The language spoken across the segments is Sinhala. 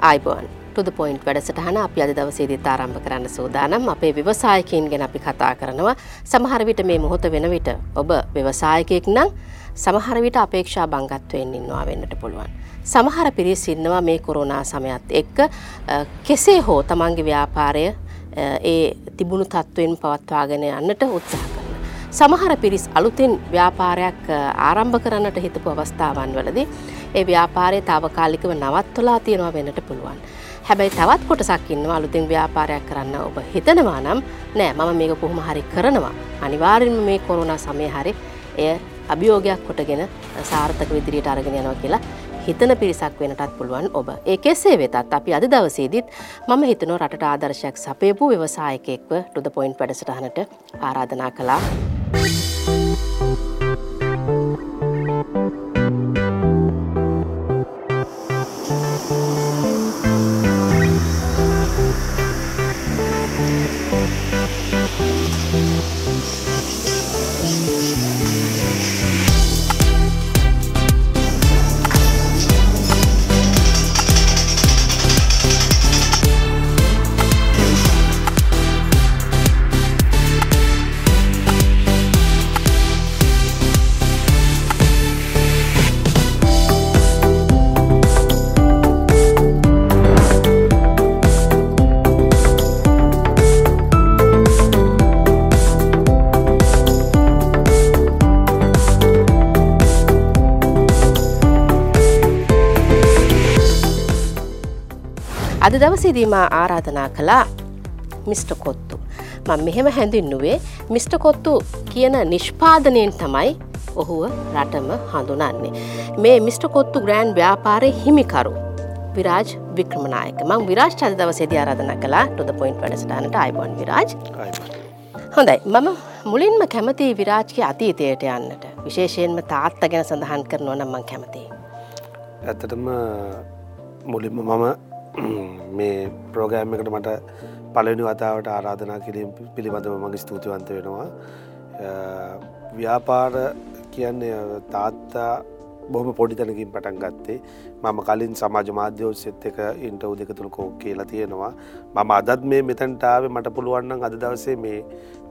ආයිබෝන් ටුද පොයින්ට් වැඩසටහන අපි අද දවසේදීත් ආරම්භ කරන්න සූදානම් අපේ ව්‍යවසායකයින් ගැන අපි කතා කරනවා සමහර විට මේ මොහොත වෙන විට ඔබ ව්‍යවසායකයෙක් නම් සමහර විට අපේක්ෂා බංගත්වයෙන් ඉන්නවා වෙන්නට පුළුවන්. සමහර පිරිස් ඉන්නවා මේ කොරෝනා සමයත් එක්ක කෙසේ හෝ තමන්ගේ ව්‍යාපාරය ඒ තිබුණු තත්ත්වයෙන් පවත්වාගෙන යන්නට උත්සාහ කරන. සමහර පිරිස් අලුතින් ව්‍යාපාරයක් ආරම්භ කරන්නට හිතපු අවස්ථාවන් වලදී ඒ ව්‍යාපාරය තාවකාලිකව නවත්වලා තියෙනවා වෙන්නට පුළුවන්. හැබැයි තවත් කොටසක් ඉන්නවා අලුතින් ව්‍යාපාරයක් කරන්න ඔබ හිතනවා නම් නෑ මම මේක කොහොම හරි කරනවා. අනිවාර්යෙන්ම මේ කොරුණා සමය හරි එය අභියෝගයක් කොටගෙන සාර්ථක විදිරියට අරගෙන යනවා කියලා හිතන පිරිසක් වෙනටත් පුළුවන් ඔබ. ඒ කෙසේ වෙතත් අපි අද දවසේදීත් මම හිතනෝ රටට ආදර්ශයක් සපයපු ව්‍යවසායකයෙක්ව ටුද පොයින්ට් වැඩසටහනට ආරාධනා කළා. Bye. අද දවසේදීම ආරාධනා කළා මිස්ට කොත්තු. මං මෙහෙම හැඳින්නුවේ මිස්ට කොත්තු කියන නිෂ්පාදනයෙන් තමයි ඔහුව රටම හඳුනන්නේ. මේ මිස්ට කොත්තු ග්‍රෑන්් ව්‍යාපාරය හිමිකරු. විරාජ් වික්‍රමනායක මං විරාජ් චද දවසේද ආරාධන කලා ටොද පොයින්් වැඩස්ටානට අයිබොන් විරාජ් හොඳයි මම මුලින්ම කැමති විරාජ්ගේ අතීතයට යන්නට විශේෂයෙන්ම තාත්ත ගැන සඳහන් කරනවා නම් මං කැමති. ඇත්තටම මුලින්ම මම මේ ප්‍රෝගෑම් එකට මට පලනි වතාවට ආරාධනා කිරීම පිළිබඳව මගේ ස්තුතිවන්ත වෙනවා. ව්‍යාපාර කියන්නේ තාත්තා බොහම පොඩිතනකින් පටන් ගත්තේ. මම කලින් සමාජ මාධ්‍යෝස්සෙත් එක ඉන්ටව් දෙක තුළ කෝ කියලා තියෙනවා. මම අදත් මේ මෙතැන්ටාව මට පුළුවන්න්න අද දවසේ මේ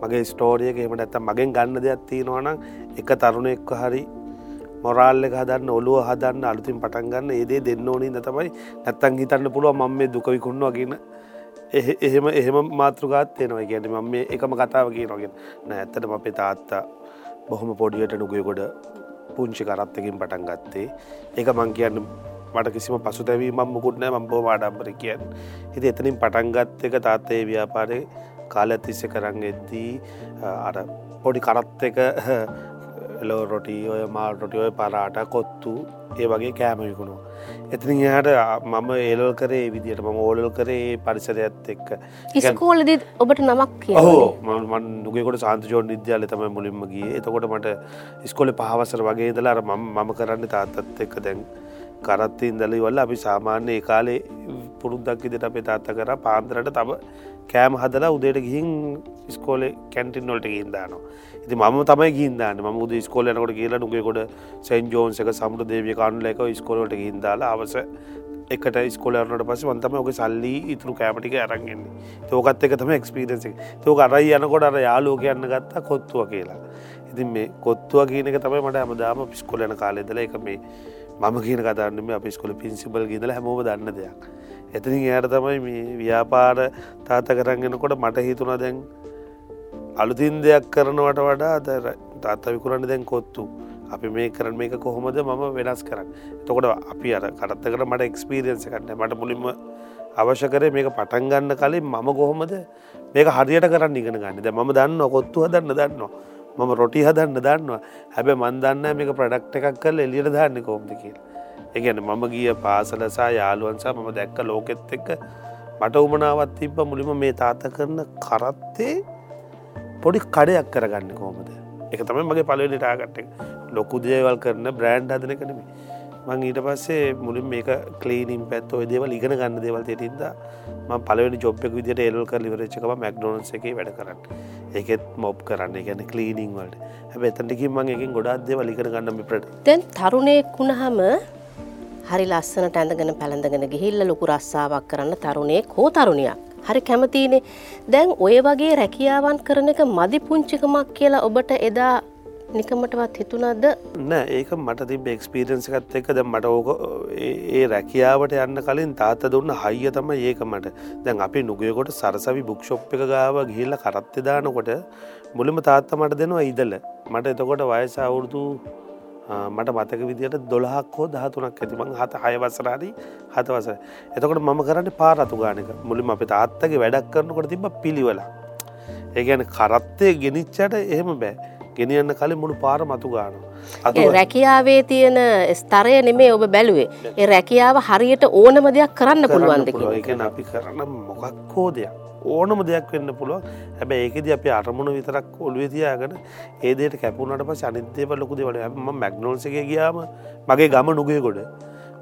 මගේ ස්ටෝරියක එමට ඇත්ත මගෙන් ගන්න දෙයක් තියෙනවානම් එක තරුණෙක්ව හරි මොරාල්ල එක හදන්න ඔලුව හදන්න අලුතින් පටන් ගන්න ඒදේ දෙන්න ඕනින්ද තමයි නැත්තන් හිතන්න පුළුව මම මේ දුකවිකුන්නවා කියන එහෙම එහෙම මාතෘගත් තියෙනවා. ගැන මම මේ එකම කතාව කියනගෙන නෑ ඇත්තට අපේ තාත්තා බොහොම පොඩියට නුගයකොඩ පුංචි කරත්තකින් පටන් ගත්තේ. ඒක මං කියන්න මට කිසිම පසු තැවී මම මුකුටනෑ මම්බෝ වාඩම්බර කියන්න. හිති එතනින් පටන්ගත් එක තාත්තේ ව්‍යාපාරය කාල ඇතිස්ස කරන්න එද්දී අර පොඩි කරත්ත එක එලෝ රොටි ඔය මාල් රොටි ඔය පරාට කොත්තු ඒ වගේ කෑම විකුණුව. එතිනින් එහට මම ඒලල් කරේ විදිට මම ඕලල් කරේ පරිසරයත් එක්ක. ඉස්කෝලද ඔබට නමක් හෝ මන් දුකට සාන්ත ජෝන් විද්‍යාල තම මුලින්ම ගිය. එතකොට මට ඉස්කොල පහවසර වගේ දලාර මම කරන්න තාත්තත් එක්ක දැන් කරත්තින් දලි වල්ල අපි සාමාන්‍ය ඒ කාලේ පුරුද්දක් ඉදිට අපේ තාත්ත කර පාන්දරට තම කෑම හදලා උදේට ගිහින් ස්කෝලේ කැන්ටින් නොලට ගින්දානවා ඉති ම තමයි ගින්දාන්න ම ද ස්කෝලනකොට කියලා නුගේකොට සැන් ජෝන්සක සමුට දේවිය කානුලක ස්කෝලට ගින්දාලා අවස එකට ස්කොලරනට පස වන්තම ඔක සල්ලි ඉතුරු කෑමටික අරන්ගෙන්නේ තෝකත් එක තම එක්ස්පිරන්සි තෝක අරයි යනකොට අර යාලෝක යන්න ගත්තා කොත්තුව කියලා. ඉතින් මේ කොත්තුව කියනක තමයි මට අමදාම පිස්කොලන කාලෙදල එක මේ මම කියන කතරන්නම අපිස්කොල පින්සිබල් ගීදල හැමෝම දන්න දෙයක්. එතනින් එයට තමයි මේ ව්‍යාපාර තාත කරන්ගෙනකොට මට හිතුන දැන් අලුතින් දෙයක් කරනවට වඩා අතර තාත්ත විකුරන්න දැන් කොත්තු. අපි මේ කරන මේක කොහොමද මම වෙනස් කරන්න. තොකොට අපි අර කරත්ත කර මට එක්ස්පීරියන්ස කරන්න මට මුලින්ම අවශ්‍ය කරේ මේක පටන් ගන්න කලින් මම කොහොමද මේක හරියට කරන්න ඉගෙන ගන්න. ද ම දන්න කොත්තු හදන්න දන්නවා. මම රොටි හදන්න දන්නවා. හැබැ මන්දන්න මේක ප්‍රඩක්් එකක් කල් එලියට දන්න කොම්ද කියලා. එකන මම ගිය පාසලසා යාළුවන්සා මම දැක්ක ලෝකෙත් එක්ක මට උමනාවත් තිබ්බ. මුලිම මේ තාත කරන කරත්තේ පොඩි කඩයක් කරගන්න කෝමද එක තමයි මගේ පලවෙනි ටාගට්ට ලොකු දේවල් කරන බ්‍රෑන්් හදන කනම මං ඊට පස්සේ මුලින් මේක කලීනිම් පැත් ඔය දේවල් ඉගෙන ගන්න දේවල් තෙටින්ද ම පලවෙනි ජොබ්ෙක් විදිට එල්ල කර ලිවරච්චකම මැක්ඩෝනස් එක වැඩ කරන්න. ඒකෙත් මොබ් කරන්න ගැන කලීනිං වලට. හැබ එතන්ටිකින් මං එකින් ගොඩාත් දේවල් ඉගෙන ගන්නම ප්‍රට දැන් තරුණයෙක් වුණහම හරි ලස්සනට ඇඳගෙන පැළඳගෙන ගිහිල්ල ලොකු රස්සාාවක් කරන්න තරුණයෙක් හෝ තරුණයක්. හරි කැමතිනේ දැන් ඔය වගේ රැකියාවන් කරන එක මදි පුංචිකමක් කියලා ඔබට එදා නිකමටවත් හිතුනද නෑ ඒක මට තිබ එක්ස්පීරන්සිකත් එක ද මට ඕක ඒ රැකියාවට යන්න කලින් තාත්ත දුන්න හයිය තම ඒක මට. දැන් අපි නුගයකොට සරසවි බුක්ෂොප් එක ගාව ගිහිල්ල කරත්ත දානකොට මුලිම තාත්ත මට දෙනවා ඉදල මට එතකොට වයස අවුරුදු මට මතක විදිට දොළහක් හෝ දහතුනක් ඇතිබං හත හයවසරාදී හතවස එතකොට මම කරන්න පාරතු ගානක මුලින් අප තාත්තගේ වැඩක් කරනකොට තිබ පිළිවල. ඒගැන කරත්තය ගෙනිච්චට එහෙම බෑ. ගෙනියන්න කලින් මුළු පාර මතු ගාන. රැකියාවේ තියෙන ස්තරය නෙමේ ඔබ බැලුවේ. ඒ රැකියාව හරියට ඕනම දෙයක් කරන්න පුළුවන්ද එක. අපි කරන්න මොකක් හෝ දෙයක්. ඕනම දෙයක් වෙන්න පුළුව හැබ ඒකද අප අරමුණ විතරක් ඔළුව තියාගෙන ඒදට කැපුනට පස අනිත්‍යව ලොකුද වල ම මැක්නෝල්සක ගියාම මගේ ගම නුගේ ගොඩ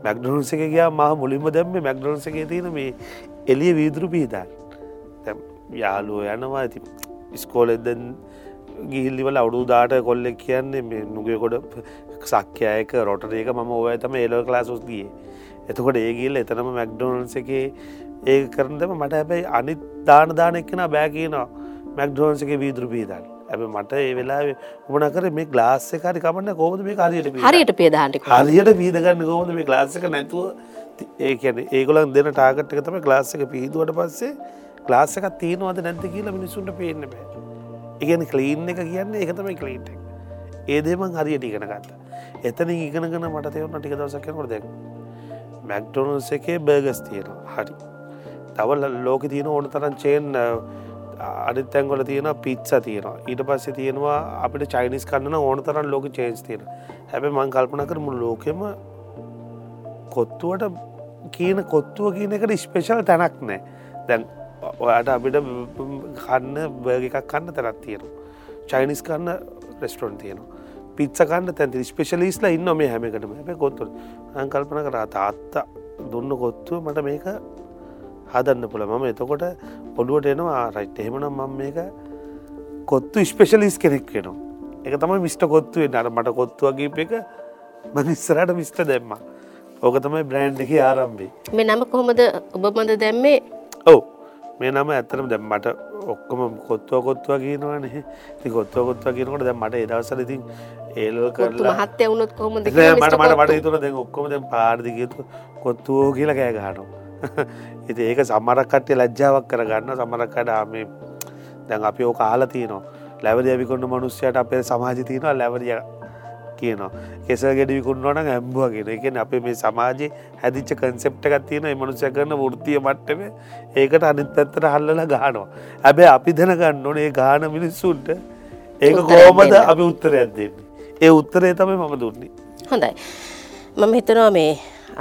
මැක්ඩොන්සක ගයා මහ මුලින්ම දැම්ම මැක්ඩොන්සක තියෙන මේ එලිය වීදුරු පිහිතන් යාලුව යනවා. ඇති ස්කෝලෙදන් ගිහිල්ලිවල අවුඩු දාට කොල්ලෙක් කියන්නේ නුගයකොට සක්්‍යයක රොටරේක ම ඔය තම ඒලෝ ලාසුස් ගිය. එතකොට ඒගිල්ල එතනම මැක්ඩෝනල්ස එක ඒ කරනදම මට හැබැයි අනිත් දාන දාන එක්කෙන බෑකනවා මැක්ඩෝන්සක වීදුරු පීදන්න ඇබ මට ඒ වෙලා උමන කර මේ ගලාස්ස කාරි කමන්න කෝමද මේ කාරයට හරියට පේදාන්ට හරියට පීදගන්න කෝමද මේ ගලාස්සක නැතුව? ඒකැන ඒගොලන් දෙන ටාගට්ක තම ගලාස්සක පිහිදුවට පස්සේ ගලාස්සක තියෙනවද නැති කියලා මිනිසුන්ට පේන්න බෑ ඉගැන කලීන් එක කියන්නේ එකතමයි කලීන්ට ඒදේමන් හරියට ඉගෙන ගත්ත. එතන ඉගෙනගෙන මට තේවන ටික දවසකනකොට දැක් මැක්ඩොනස් එකේ බර්ගස් තියෙන හරි. තවල් ලෝක තියෙන ඕන තරන් චේන් අනිත් තැන්ගොල තියෙන පිත්ස තියෙනවා. ඊට පස්සේ තියෙනවා අපිට චයිනිස් කන්නන ඕන තරන් ලෝක චේන්ස් තියෙන හැබැ මං කල්පන කරමු ලෝකෙම කොත්තුවට කියන කොත්තුව කියන එකට ස්පේෂල් තැනක් නෑ දැන් ඔයාට අපිට කන්න බර්ග එකක් කන්න තැනත් තියෙනවා. චයිනිස් කන්න රෙස්ටරොන් තියෙනවා. පිත්සකන්න තැති ස්පේශලිස්ලා ඉන්න මේ හැමකටම හැබ කොත්තු අංකල්පන කර තාත්තා දුන්න කොත්තුව මට මේක හදන්න පුළ මම එතකොට ඔඩුවට එනවා. රයිට් එහෙමනම් මම මේක කොත්තු ස්පේශලිස් කෙනෙක් වෙනවා. එක තම මිස්ට කොත්තුවේ නට මට කොත්තුවගේ එක මනිස්සරට මිස්ට දැම්ම. ඕක තමයි බ්‍රෑන්් එක ආරම්භේ මේ නම කොහොමද? ඔබමද දැම්මේ? ඔවු මේ නම ඇතරම දැ මට ඔක්කොම කොත්තුව කොත්තුව කියනවනේ. ති කොත්තුව කොත්තුව කියනකොට දැ මට එදවසල ඉතින් ඒල් කරලා හත්ය වුණොත් කොම මට මට මට තුර දැ ඔක්කොම දැ පාර්දිගතු කොත්තුවෝ කියල කෑ ගහනවා. ඉති ඒක සමරක් කට්ටය ලජ්ජාවක් කරගන්න සමරක්කට ආමේ දැන් අපි ඕ කාලා තියනවා. ලැවද ඇවිකොන්න මනුස්්‍යයට අපේ සමාජ තියනවා ලැවරිය කියනවා. කෙස ගෙඩිකුන්නවන ඇම්බුවගෙන එකෙන් අප මේ සමාජයේ හැදිච්ච කන්සෙප්ට එකක් තියෙන මනුසය කරන ෘතිය මට්ටම ඒකට අනිත් පැත්තට හල්ලල ගානවා ඇබැ අපි දැනගන්න ඕනේ ගාන මිනිස්සුන්ට ඒක කෝමද අපි උත්තරයක් දෙන්නේ? ඒ උත්තරේ තමයි මම දුන්නේ. හොඳයි. මම හිතනවා මේ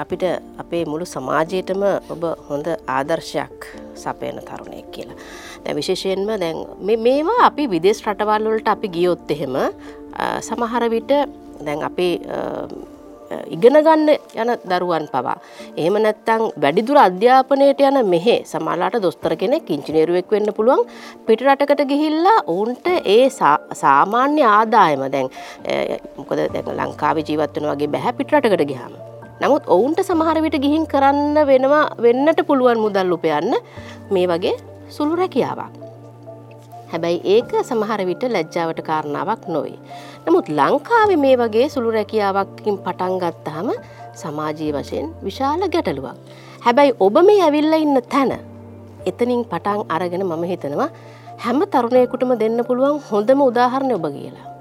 අපිට අපේ මුළු සමාජයටම ඔබ හොඳ ආදර්ශයක් සපයන තරුණයක් කියලා. දැ විශේෂයෙන්ම දැන් මේවා අපි විදේශ රටවල්වලට අපි ගියොත් එහෙම සමහර විට දැන් අපේ ඉගෙන ගන්න යන දරුවන් පවා. එහෙම නැත්තං වැඩිදුර අධ්‍යාපනයට යන මෙහෙ සමලාට දොස්තර කෙනෙක් ඉංචිනේරුවෙක් වෙන්න පුළුවන් පිටරටකට ගිහිල්ලා ඔවුන්ට ඒ සාමාන්‍ය ආදායම දැන් මොකද දැන් ලංකාව ජීවත්වන වගේ බැහැ පිටරටකට ගිහාම. නමුත් ඔවුන්ට සමහර විට ගිහින් කරන්න වෙනවා වෙන්නට පුළුවන් මුදල් උපයන්න මේ වගේ සුළු රැකියාවක්. හැබැයි ඒක සමහර විට ලැජ්ජාවට කාරණාවක් නොවේ. නමුත් ලංකාවේ මේ වගේ සුළු රැකියාවක්කින් පටන් ගත්තහම සමාජී වශයෙන් විශාල ගැටලුවක්. හැබැයි ඔබ මේ ඇවිල්ල ඉන්න තැන එතනින් පටන් අරගෙන මම හිතනවා හැම තරුණයකුටම දෙන්න පුළුවන් හොඳම උදාහරණය ඔබ කියලා.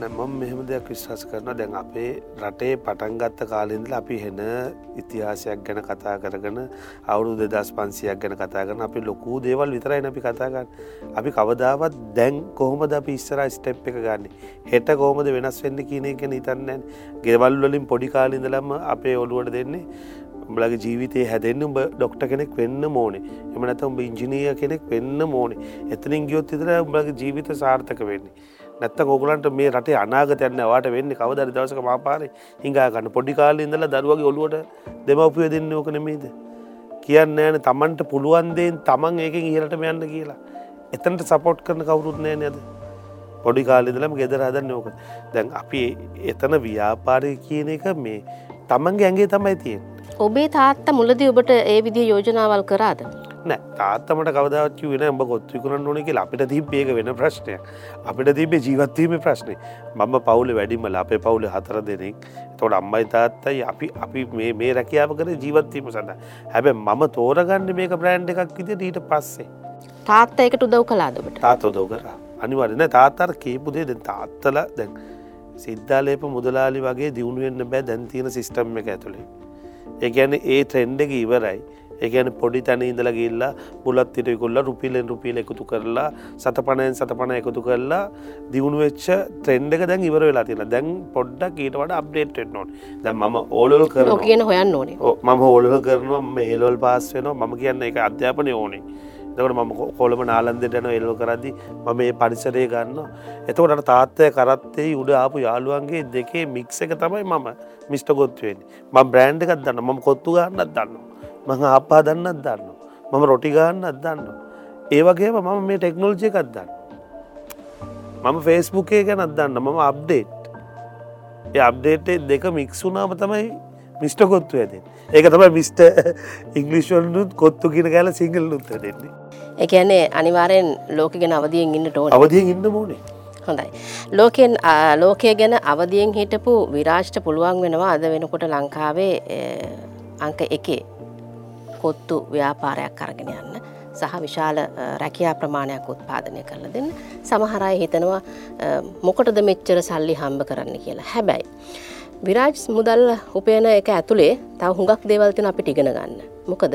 මම මෙහෙම දෙයක් විශ්වාස කරන දැන් අපේ රටේ පටන්ගත්ත කාලින්දල අපි හෙන ඉතිහාසයක් ගැන කතා කරගන අවුරු දෙදස් පන්සියක් ගැන කතාගන්න අපි ලොකූ දේවල් විතරයි අපි කතාගන්න අපි කවදාවත් දැන් කොහොමද අපි ඉස්සර ස්ටෙප් එක ගන්න? හෙට කෝමද වෙනස් වෙන්න කියන එක හිතන්නන් ගෙවල් වලින් පොඩි කාලින්දලම අපේ ඔළුවට දෙන්නේ උඹලගේ ජීවිතය හැදෙන්න්න උඹ ඩොක්ට කෙනෙක් වෙන්න මෝනේ එම නැත උඹ ඉංජිනීය කෙනෙක් වෙන්න මෝනේ එතනින් ගියොත් ඉතර උඹලගේ ජීවිත සාර්ථක වෙන්නේ. නැත්ත ගොගලන්ට මේ රටේ අනාගතයන්න වාට වෙන්න කවදරි දවසක මාපාර හිඟාගන්න පොඩි කාල ඉඳල දරුවගේ ඔලුවට දෙමවපිය දෙන්න ඕක නෙමේද කියන්න ෑන තමන්ට පුළුවන්දයෙන් තමන් ඒකෙන් ඉහලටම යන්න කියලා. එතනට සපෝට් කරන කවුරුත් නෑ නද පොඩි කාලිදලම ගෙදර හදන්න ඕක. දැන් අපි එතන ව්‍යාපාරය කියන එක මේ තමන්ගේ ඇගේ තමයි තියෙන් ඔබේ තාත්ත මුලදී ඔබට ඒ විදිහ යෝජනාවල් කරාද. නෑ. තාත්තමට කවදාවත් වෙන උඹ කොත්විකුණන් ඕන කියලා. අපිට තිබ්බේක වෙන ප්‍රශ්නය අපිට තිබේ ජීවත්වීම ප්‍රශ්නය මම පවුල වැඩිමල අපේ පවුල හතර දෙනෙක්. තොට අම්මයි තාත්තයි අපි අපි මේ රැකියාව කර ජීවත්වීම සඳ හැබැ මම තෝරගන්න මේක බ්‍රෑන්් එකක් විදිට ඊට පස්සේ. තාත්ත එකට උදව් කලාදකට තාතොදව කර. අනිවරන තාතර කේපුදේ දැන් තාත්තල දැන් සිද්ධාලේප මුදලාලි වගේ දියුණුවෙන්න්න බෑ. දැන්තියන සිිස්ටම් එක ඇතුළේ ඒගැන ඒ ට්‍රෙන්ඩ එක ඉවරයි ඒගැන පොඩි තැන ඉඳල ගිල්ලා බුලත් තිරකුල්ල රුපිලෙන් රුපිල එකතු කරලා සත පණයෙන් සත පණ එකතු කරලා දියුණු වෙච්ච ට්‍රෙන්ඩ එක දැන් ඉවර වෙලා තින දැන් පොඩ්ඩක් ඊට වඩ අප්ඩේට් නොට දැ ම ඕලල් කර කියන හොයන්න ඕනේ. මම ඕලව කරනවා මේලවල් පාස් වෙනවා. මම කියන්න එක අධ්‍යාපනය ඕනේ. දකට මම කොළම නාලන්දටන එල්ව කරදදි මම මේ පරිසරය ගන්න එතකොට තාත්තය කරත්තේ උඩ ආපු යාළුවන්ගේ දෙකේ මික්ස එක තමයි මම මිස්ට ගොත්වෙන් ම බ්‍රෑන්් එකත් දන්න ම කොත්තු ගන්නත් දන්න මඟ අපා දන්නත් දන්න මම රොටි ගන්නත් දන්න ඒවගේ මම මේ ටෙක්නෝල්ජය එකත් දන්න මම ෆේස්බුකේ ගැනත් දන්න මම අප්ඩේට් ඒ අප්ඩේට් දෙක මික්සුනාම තමයි මිස්ට කොත්තු ඇති ඒක තමයි මිස්ට ඉංගලිෂල්නුත් කොත්තු කියන කෑල සිංහල් උත්ත දෙන්නේ එකන්නේ අනිවාරයෙන් ලෝක ගැන අවදියෙන් ඉන්න ටෝන අවදියෙන් ඉන්න මෝනේ හොඳයි. ලෝකෙන් ලෝකය ගැන අවදියෙන් හිටපු විරාෂ්ට පුළුවන් වෙනවා අද වෙනකොට ලංකාවේ අංක එකේ කොත්තු ව්‍යාපාරයක් කරගෙන යන්න සහ විශාල රැකයා ප්‍රමාණයක් උත්පාදනය කරල දෙන්න සමහරය හිතනවා මොකටද මෙච්චර සල්ලි හම්බ කරන්න කියලා හැබැයි. විරාජ් මුදල් උපයන එක ඇතුළේ තව හුඟක් දේවල්තින අපිට ඉගෙන ගන්න. මොකද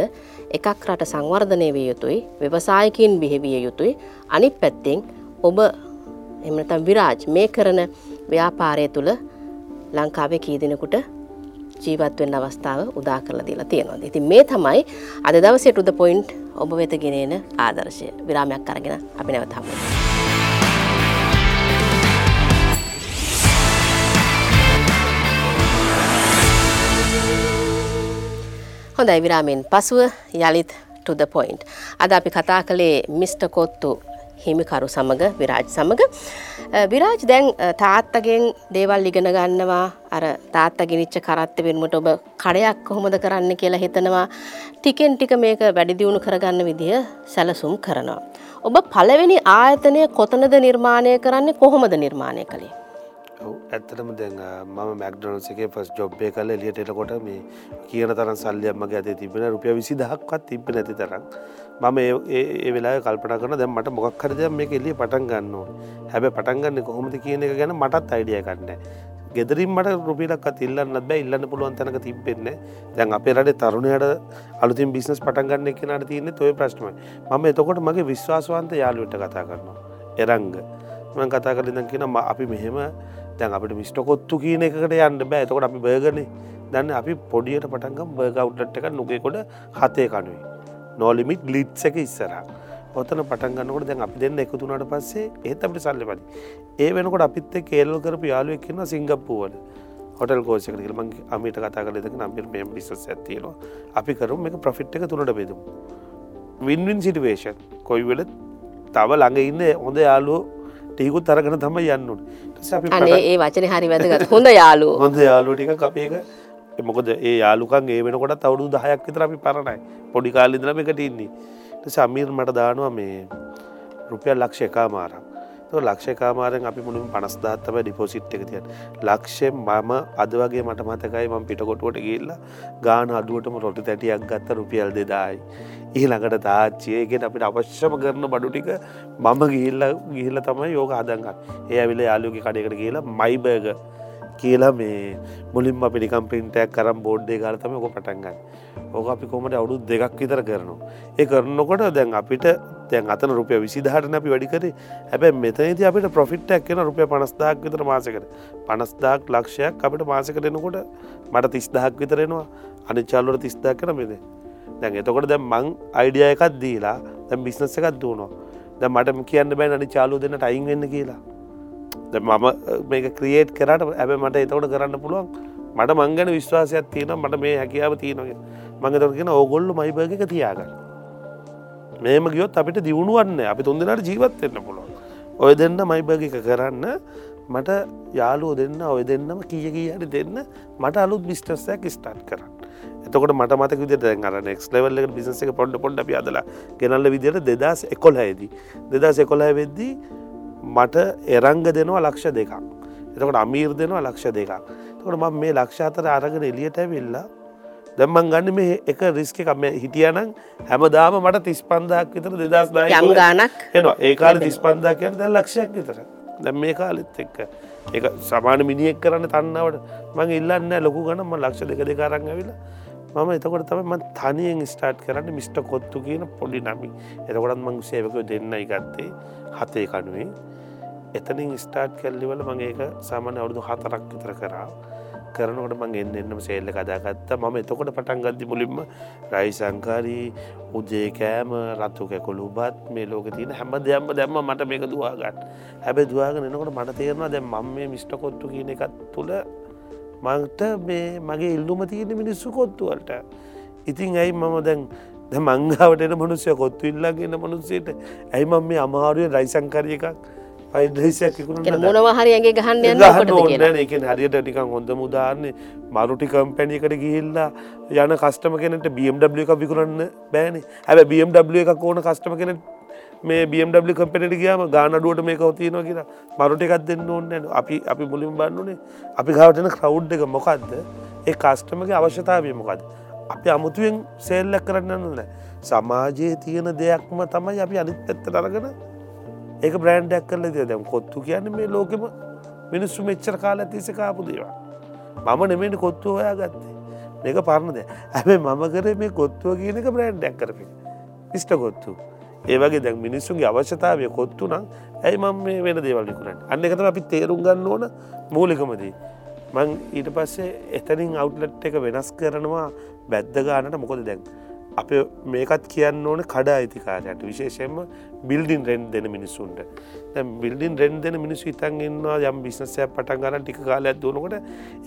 එකක් රට සංවර්ධනය විය යුතුයි ව්‍යවසායකින් බිහිවිය යුතුයි අනිත් පැත්තෙන් ඔබ එමනතම් විරාජ් මේ කරන ව්‍යාපාරය තුළ ලංකාවේ කීදිනකුට ජීවත්වෙන් අවස්ථාව උදා කරලා දීලා තියෙනවා. ඉතින් මේ තමයි අද දවසේ ටු ද පොයින්ට් ඔබ වෙත ගෙනෙන ආදර්ශය. විරාමයක් අරගෙන අපි නැවත හමු වෙනවා. හොඳයි විරාමෙන් පසුව යළිත් ටුද පොයින්ට්. අද අපි කතා කළේ මිස්ට කොත්තු හිමිකරු සමඟ විරාජ් සමඟ. විරාජ් දැන් තාත්තගෙන් දේවල් ඉගෙන ගන්නවා අර තාත්ත ගෙනිච්ච කරත්ත වෙනුවට ඔබ කඩයක් කොහොමද කරන්න කියලා හිතනවා ටිකෙන් ටික මේක වැඩිදියුණු කරගන්න විදිහ සැලසුම් කරනවා. ඔබ පළවෙනි ආයතනය කොතනද නිර්මාණය කරන්නේ කොහොමද නිර්මාණය කළේ. ඇත්තටම දැන් මම මැක්ඩොනල්ස් එකේ ෆස් ජොබ්බය කල එලියට එලකොට මේ කියන තරම් සල්ලියම්මගේ ඇති තිබෙන රුපිය විසි දහක්වත් තිබ නැති තරම් මම ඒ වෙලා කල්පන කරන දැම් මට මොක් හරද මේ එල්ලිය පටන් ගන්න හැබ පටන්ගන්න කොහොමද කියන එක ගැන මටත් අයිඩිය කන්න ගෙදරින් මට රුපිලක් ඉල්ලන්න බෑ. ඉල්ලන්න පුළුවන් තැනක තිබෙන්න දැන් අපේ රට තරුණයට අලුතින් බිස්නස් පටන්ගන්න එක නට තියන්නේ තොය ප්‍රශ්නමයි. මම එතකොට මගේ විශ්වාසවන්ත යාලුවට කතා කරනවා. එරංග. මං කතා කලින් කියන අපි මෙහෙම දැන් අපිට මිස්ටකොත්තු කියන එකට යන්න බෑ. එතකොට අපි බර්ගනේ දන්න අපි පොඩියට පටන්ගම් බර්ගවුට්ට එක නොකෙකොට හතේ කනුවේ නෝලිමිට් ගලිට්ස එක ඉස්සර ඔතන පටන්ගන්නකොට දැන් අපි දෙන්න එකතුනට පස්සේ ඒත් අපට සල්ලි පලි ඒ වෙනකොට අපිත් කේල් කරපු යාලුව එක්න්න සිංගප්පුවල හොටල් කෝසක ම අමිට කතා කලෙක නම්පිල් මේම බිසස් ඇතිේවා අපි කරු එක ප්‍රෆිට් එක තුනට බෙදමු. වින්වින් සිටුවේෂන් කොයි වෙල තව ළඟ ඉන්න හොඳ යාලුවෝ ටිකුත් අරගෙන තම යන්නුට ඒ වචන හරි වැදගත්. හොඳ යාලු හොඳ යාලුටික කපේක මොකද ඒ යාලුකන් ඒ වෙනකොට අවුදු දහයක් විතර අපි පරණයි. පොඩි කාලිදලම එකට ඉන්නේ. සමීර් මට දානවා මේ රුපියල් ලක්ෂ එකා මාරක් ලක්ෂකාමාරෙන් අපි මුලින් පනස්දාත්තම ඩිපෝසිට් එක තියන් ලක්ෂය මම අද වගේ මට මතකයි ම පිටකොටුවට ගිල්ලා ගාන අඩුවටම රොටි තැටියක් ගත්ත රුපියල් දෙදායි. ඊළඟට තාච්චයගෙන් අපිට අවශ්‍යම කරන බඩු ටික මම ගිල්ල ගිහිල්ල තමයි යෝග හදගන්න ඒ ඇවිල යාලුගේ කඩයකට කියලා මයිබර්ග කියලා මේ මුලින්ම පිනිකම් පින්ටයක් කරම් බෝඩ්ඩේ ගාලතම ඔක පටන්ගන්න ඕක අපි කොමට අවුදු දෙකක් විතර කරනවා. ඒ කරනකොට දැන් අපිට දැන් අතන රුපිය විසිදහටන අපි වැඩිකරේ හැබැ මෙතනති අපිට ප්‍රොෆිට්ටක් කියෙන රුපිය පනස්දාක් විතර මාසකට පනස්දාක් ලක්ෂයක් අපිට මාසකට එනකොට මට තිස්දහක් විතරෙනවා අනිචාල්ලුවට තිස්දා කර මෙද දැන් එතකොට දැ මං අයිඩිය එකත් දීලා දැම් බිස්නස එකත් දුවනවා. දැ මට කියන්න බෑ අනි චාලු දෙන්න ටයින් වෙන්න කියලා. මම මේක ක්‍රියේට් කරට ඇබ මට එතවට කරන්න පුළුවන්. මට මංගන විශ්වාසයක් තියෙන මට මේ හැකියාව තියෙනගේ මඟතරගෙන ඕගොල්ලු මයිබර්ගක තියාගන්න. මේම ගියොත් අපිට දියුණුවන්න අපි තුන්දෙනට ජීවත් වෙන්න පුළුවන්. ඔය දෙන්න මයිබර්ග එක කරන්න මට යාලුව දෙන්න ඔය දෙන්නම කිය කියට දෙන්න මට අලුත් බිස්ටස්සයක් ස්ටාර්ට් කරන්න. එතකොට මට මතක විදිට දැන් අර නෙක්ස් ලෙවල් එක බිසිස එක පොඩ්ඩ පොඩ්ඩ අපි අදලා ගෙනල්ල විදියට දෙදස් එකොල්හයේදී දෙදස් එකොල්හය වෙද්දී මට එරංග දෙනවා ලක්ෂ දෙකක්. එතකොට අමීර් දෙනවා ලක්ෂ දෙකක්. තකොට ම මේ ලක්ෂ අතර අරගෙන එලියට ඇවිල්ලා දැම්මන් ගන්න මේ එක රිස්ක එකම හිටියනම් හැමදාම මට තිස් පන්දක් විතර දෙදස් යම් ගානක් එනවා. ඒකාල තිස් පන්දා කියන දැ ලක්ෂයක් විතර. දැම් මේ කාලෙත් එක්ක. ඒ සමාන මිනිියෙක් කරන්න තන්නවට මං ඉල්ලන්න ලොකු ගනම ලක්ෂ දෙක දෙකාරන්න ඇවිලා මම එතකොට තම ම තනියෙන් ස්ටාර්ට් කරන්න මිස්ට කොත්තු කියන පොඩි නමි එතකොටත් මං සේවක දෙන්න ගත්තේ. හතේ කනුවේ එතනින් ස්ටාර්ට් කැල්ලිවල මගේ ඒක සාමාන්‍ය අවුදු හතරක් විතර කරා. කරනකට මං එන්න එන්නම සේල්ල කදාගත්ත මම එතකොට පටන් ගද්දි මුලින්ම රයි සංකාරී උජේ කෑම රත්තු කැකොළු බත් මේ ලෝක තියන හැම දෙයම්ම දැම්ම මට මේක දවාගන්න. හැබැ දවාගෙන එනකොට මට තේරවා දැ මම මේ මිස්ට කොත්තු කියන එකත් තුළ මංට මේ මගේ ඉල්ලුම තියෙන මිනිස්සු කොත්තුවලට ඉතින් ඇයි මම දැන් මංගාවට මනුසය කොත්තු ඉල්ලාගෙන මනුස්සයට ඇයි මම මේ අමාරුවෙන් රයිසංකරය එකක් පයිදේශයක් මොනවහරයගේ ගහන්න යන්න එක හරියට නිකන් හොඳ මුදාන්නේ මරුටි කම්පැනියකට ගිහිල්ලා යන කස්ටම කෙනට BMW එක විකුරන්න බෑන. ඇැ BMW එකක් ඕන කස්ටම කෙන මේ BMW කම්පැනට ගියම ගානඩුවට මේ කවතියනවා කියලා මරුට එකක් දෙන්න ඕන්න අපි අපි මුලින් බන්නුනේ. අපි ගාවටන ක්‍රව් එක මොකක්ද ඒ කස්ටමගේ අවශ්‍යතාවය මොකද අපි අමුතුවෙන් සෙල්ලක් කරන්න නෑ සමාජයේ තියෙන දෙයක්ම තමයි අපි අනිත් පැත්ත අරගෙන ඒක බ්‍රෑන්්ඩක් කරල ද දැම් කොත්තු කියන්න මේ ලෝකෙම මිනිස්සු මෙච්චර කාල ඇතිස කාපු දේවා මම නෙමෙට කොත්තු හොයා ගත්තේ මේක පරණද ඇැබේ මම කර මේ කොත්තුව කියන එක බ්‍රෑන්්ඩක් කරපි ඉස්ට කොත්තු. ඒවගේ දැන් මිනිස්සුන්ගේ අවශ්‍යතාවය කොත්තු නම් ඇයි මම මේ වෙන දේවල්ලිකුරට අන්න එකතම අපි තේරුම් ගන්න ඕන මූලිකමදී මං ඊට පස්සේ එතනින් අවුට්ලට් එක වෙනස් කරනවා. බැද්ද ගානට මොකොද දැන්? අප මේකත් කියන්න ඕන කඩා අයිතිකාරයට විශේෂයෙන්ම බිල්ඩින් රෙන් දෙන මිනිස්සුන්ට. බිල්ඩින් රෙන් දෙන මිනිස්සු ඉතන් ඉන්නවා යම් බිස්නසය පටන් ගන්න ටික කාලයක් දුවනකොට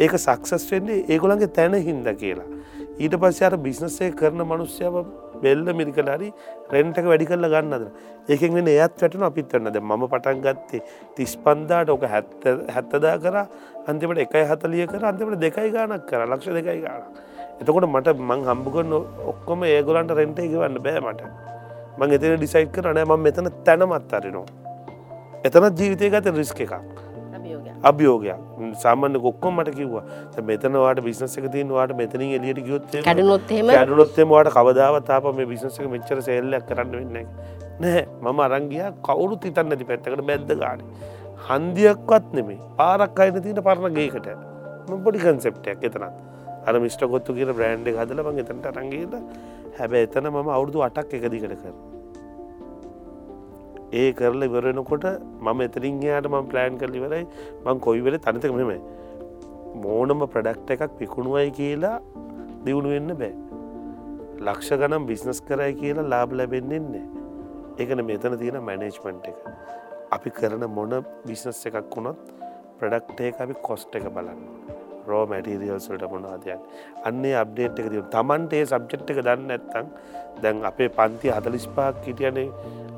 ඒක සක්සස් වෙන්නේ ඒගොළන්ගේ තැන හින්ද කියලා. ඊට පස්ස අර බිස්නසේ කරන මනුස්්‍යාව බෙල්ල මිරිකලාරි රෙන්ටක වැඩි කරල ගන්නද? ඒකෙන් වෙන එයත් වැටන අපිත් වන්නද ම පටන් ගත්තේ තිස් පන්දාට ඕක හැත්තදා කර. අන්තිමට එකයි හතලිය කර. අන්තිමට දෙකයි ගානක් කර. ලක්ෂ දෙකයි ගාන එතකොට මට මං හම්බුකන්න ඔක්කොම ඒගොලන්ට රෙන්ට එක වන්න බෑ මට. මං එතන ඩිසයිට් කරන ම මෙතන තැනමත් අරිනවා. එතනත් ජීවිතය ගත රිස්ක එකක්. අභියෝගයක්. සාමාන්‍ය කොක්කොම මට කිව්වා. මෙතනවාට බිස්නස එක තියනවාට මෙතනින් එලියට ගියොත් කැඩුනොත්ම කැඩුනොත්තේමවාට කවදාවතාප මේ බිස්නසක මෙච්චර සෙල්ලක් කරන්න වෙන්න නෑ මම අරංගිය කවුරු තිතන්න ඇති පැත්තකට බැද්ද ගාන. හන්දියක්වත් නෙමේ පාරක් අයින තින පරණ ගේකට. පොඩි කන්සෙප්ටයක් එතනත් අර මිස්ට කොත්තු කියර බ්‍රන්ඩ් හදල මං එතට රංගේද හැබැ එතන මම අවුරදු අටක් එකදිකට කර. ඒ කරල ඉවරෙනකොට මම එතරින් යාට මම ප්ලෑන් කරලිවරයි මං කොයිවෙල තනිතක මෙම මෝනම ප්‍රඩක්ට එකක් පිකුණුවයි කියලා දියුණු වෙන්න බෑ. ලක්ෂ ගනම් බිස්නස් කරයි කියලා ලාබ ලැබෙන්නෙන්නේ ඒකන මෙතන තියෙන මැනේජ්මන්ට් එක. අපි කරන මොන බිස්නස් එකක් වුණොත් ප්‍රඩක්ටේ අපි කොස්ට එක බලන්න රෝ මැටිරියල්ස්ලට මොනාදයන් අන්නේ අප්ඩේට් එක තිය තමන්ටේ සබ්ජෙට් එක දන්න ඇත්තං දැන් අපේ පන්ති හතලිස්පාක් හිටියනේ.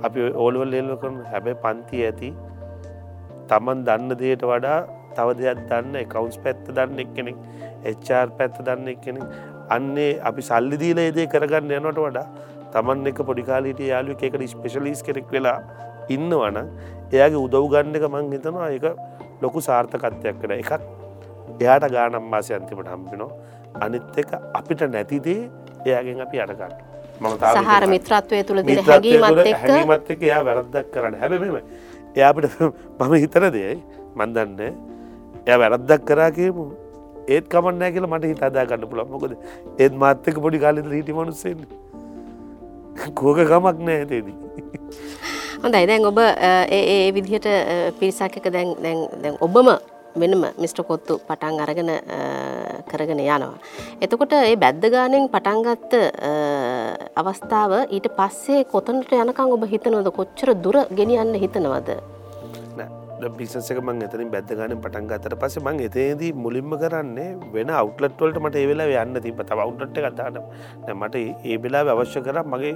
අපි ඕලවල් එල්ල කරන හැබැ පන්ති ඇති. තමන් දන්න දේට වඩා තව දෙයක් දන්න කවුන්ස් පැත්ත දන්න එක් කෙනෙක් එච්චර් පැත්ත දන්න එක් කෙනෙක් අන්නේ අපි සල්ලි දීල ඒදේ කරගන්න යනට වඩා තමන් එක පොඩිකාලීට යාලු එකට ස්පෙශලිස් කෙනෙක් වෙලා ඉන්නවන එයාගේ උදව් ගන්න එක මං හිතනවා එක ලොකු සාර්ථකත්වයක් කන එකක් එයාට ගානම් මාසය අන්තිමට හම්පිනෝ අනිත් එක අපිට නැතිදේ එයාගෙන් අපි අරගන්න සහර මිත්‍රත්වය තුළ හැගීමත් එක එයා වැරද්දක් කරන්න. හැබෙම එයාපිට මම හිතර දෙයයි මන්දන්න එය වැරද්දක් කරා කියමු. ඒත් කමන්නෑ කියල මට හිතාදා ගන්න පුළන් මොකද ඒත් මාත්තක පොඩි කාලෙද හිටි මනුස්සෙන් කෝක ගමක් නෑ තේදී. හොඳයි. දැන් ඔබ ඒ විදිහට පිරිසක්ක දැන් දැන් ඔබම වෙනම මිස්ට කොත්තු පටන් අරගෙන කරගෙන යනවා. එතකොට ඒ බැද්ද ගානෙන් පටන්ගත්ත අවස්ථාව ඊට පස්සේ කොතනට යනකං ඔබ හිතනවද කොච්චර දුර ගෙනියන්න හිතනවද. බිසක මං එතනින් බැද්දගන පටන් ගතර පස මං එතේදී මුලින්ම කරන්නේ වෙන අවටලට්වලට මට ඒවෙලා යන්න තිබ තව අවුටට කතාට මට ඒ වෙලා අවශ්‍ය කර මගේ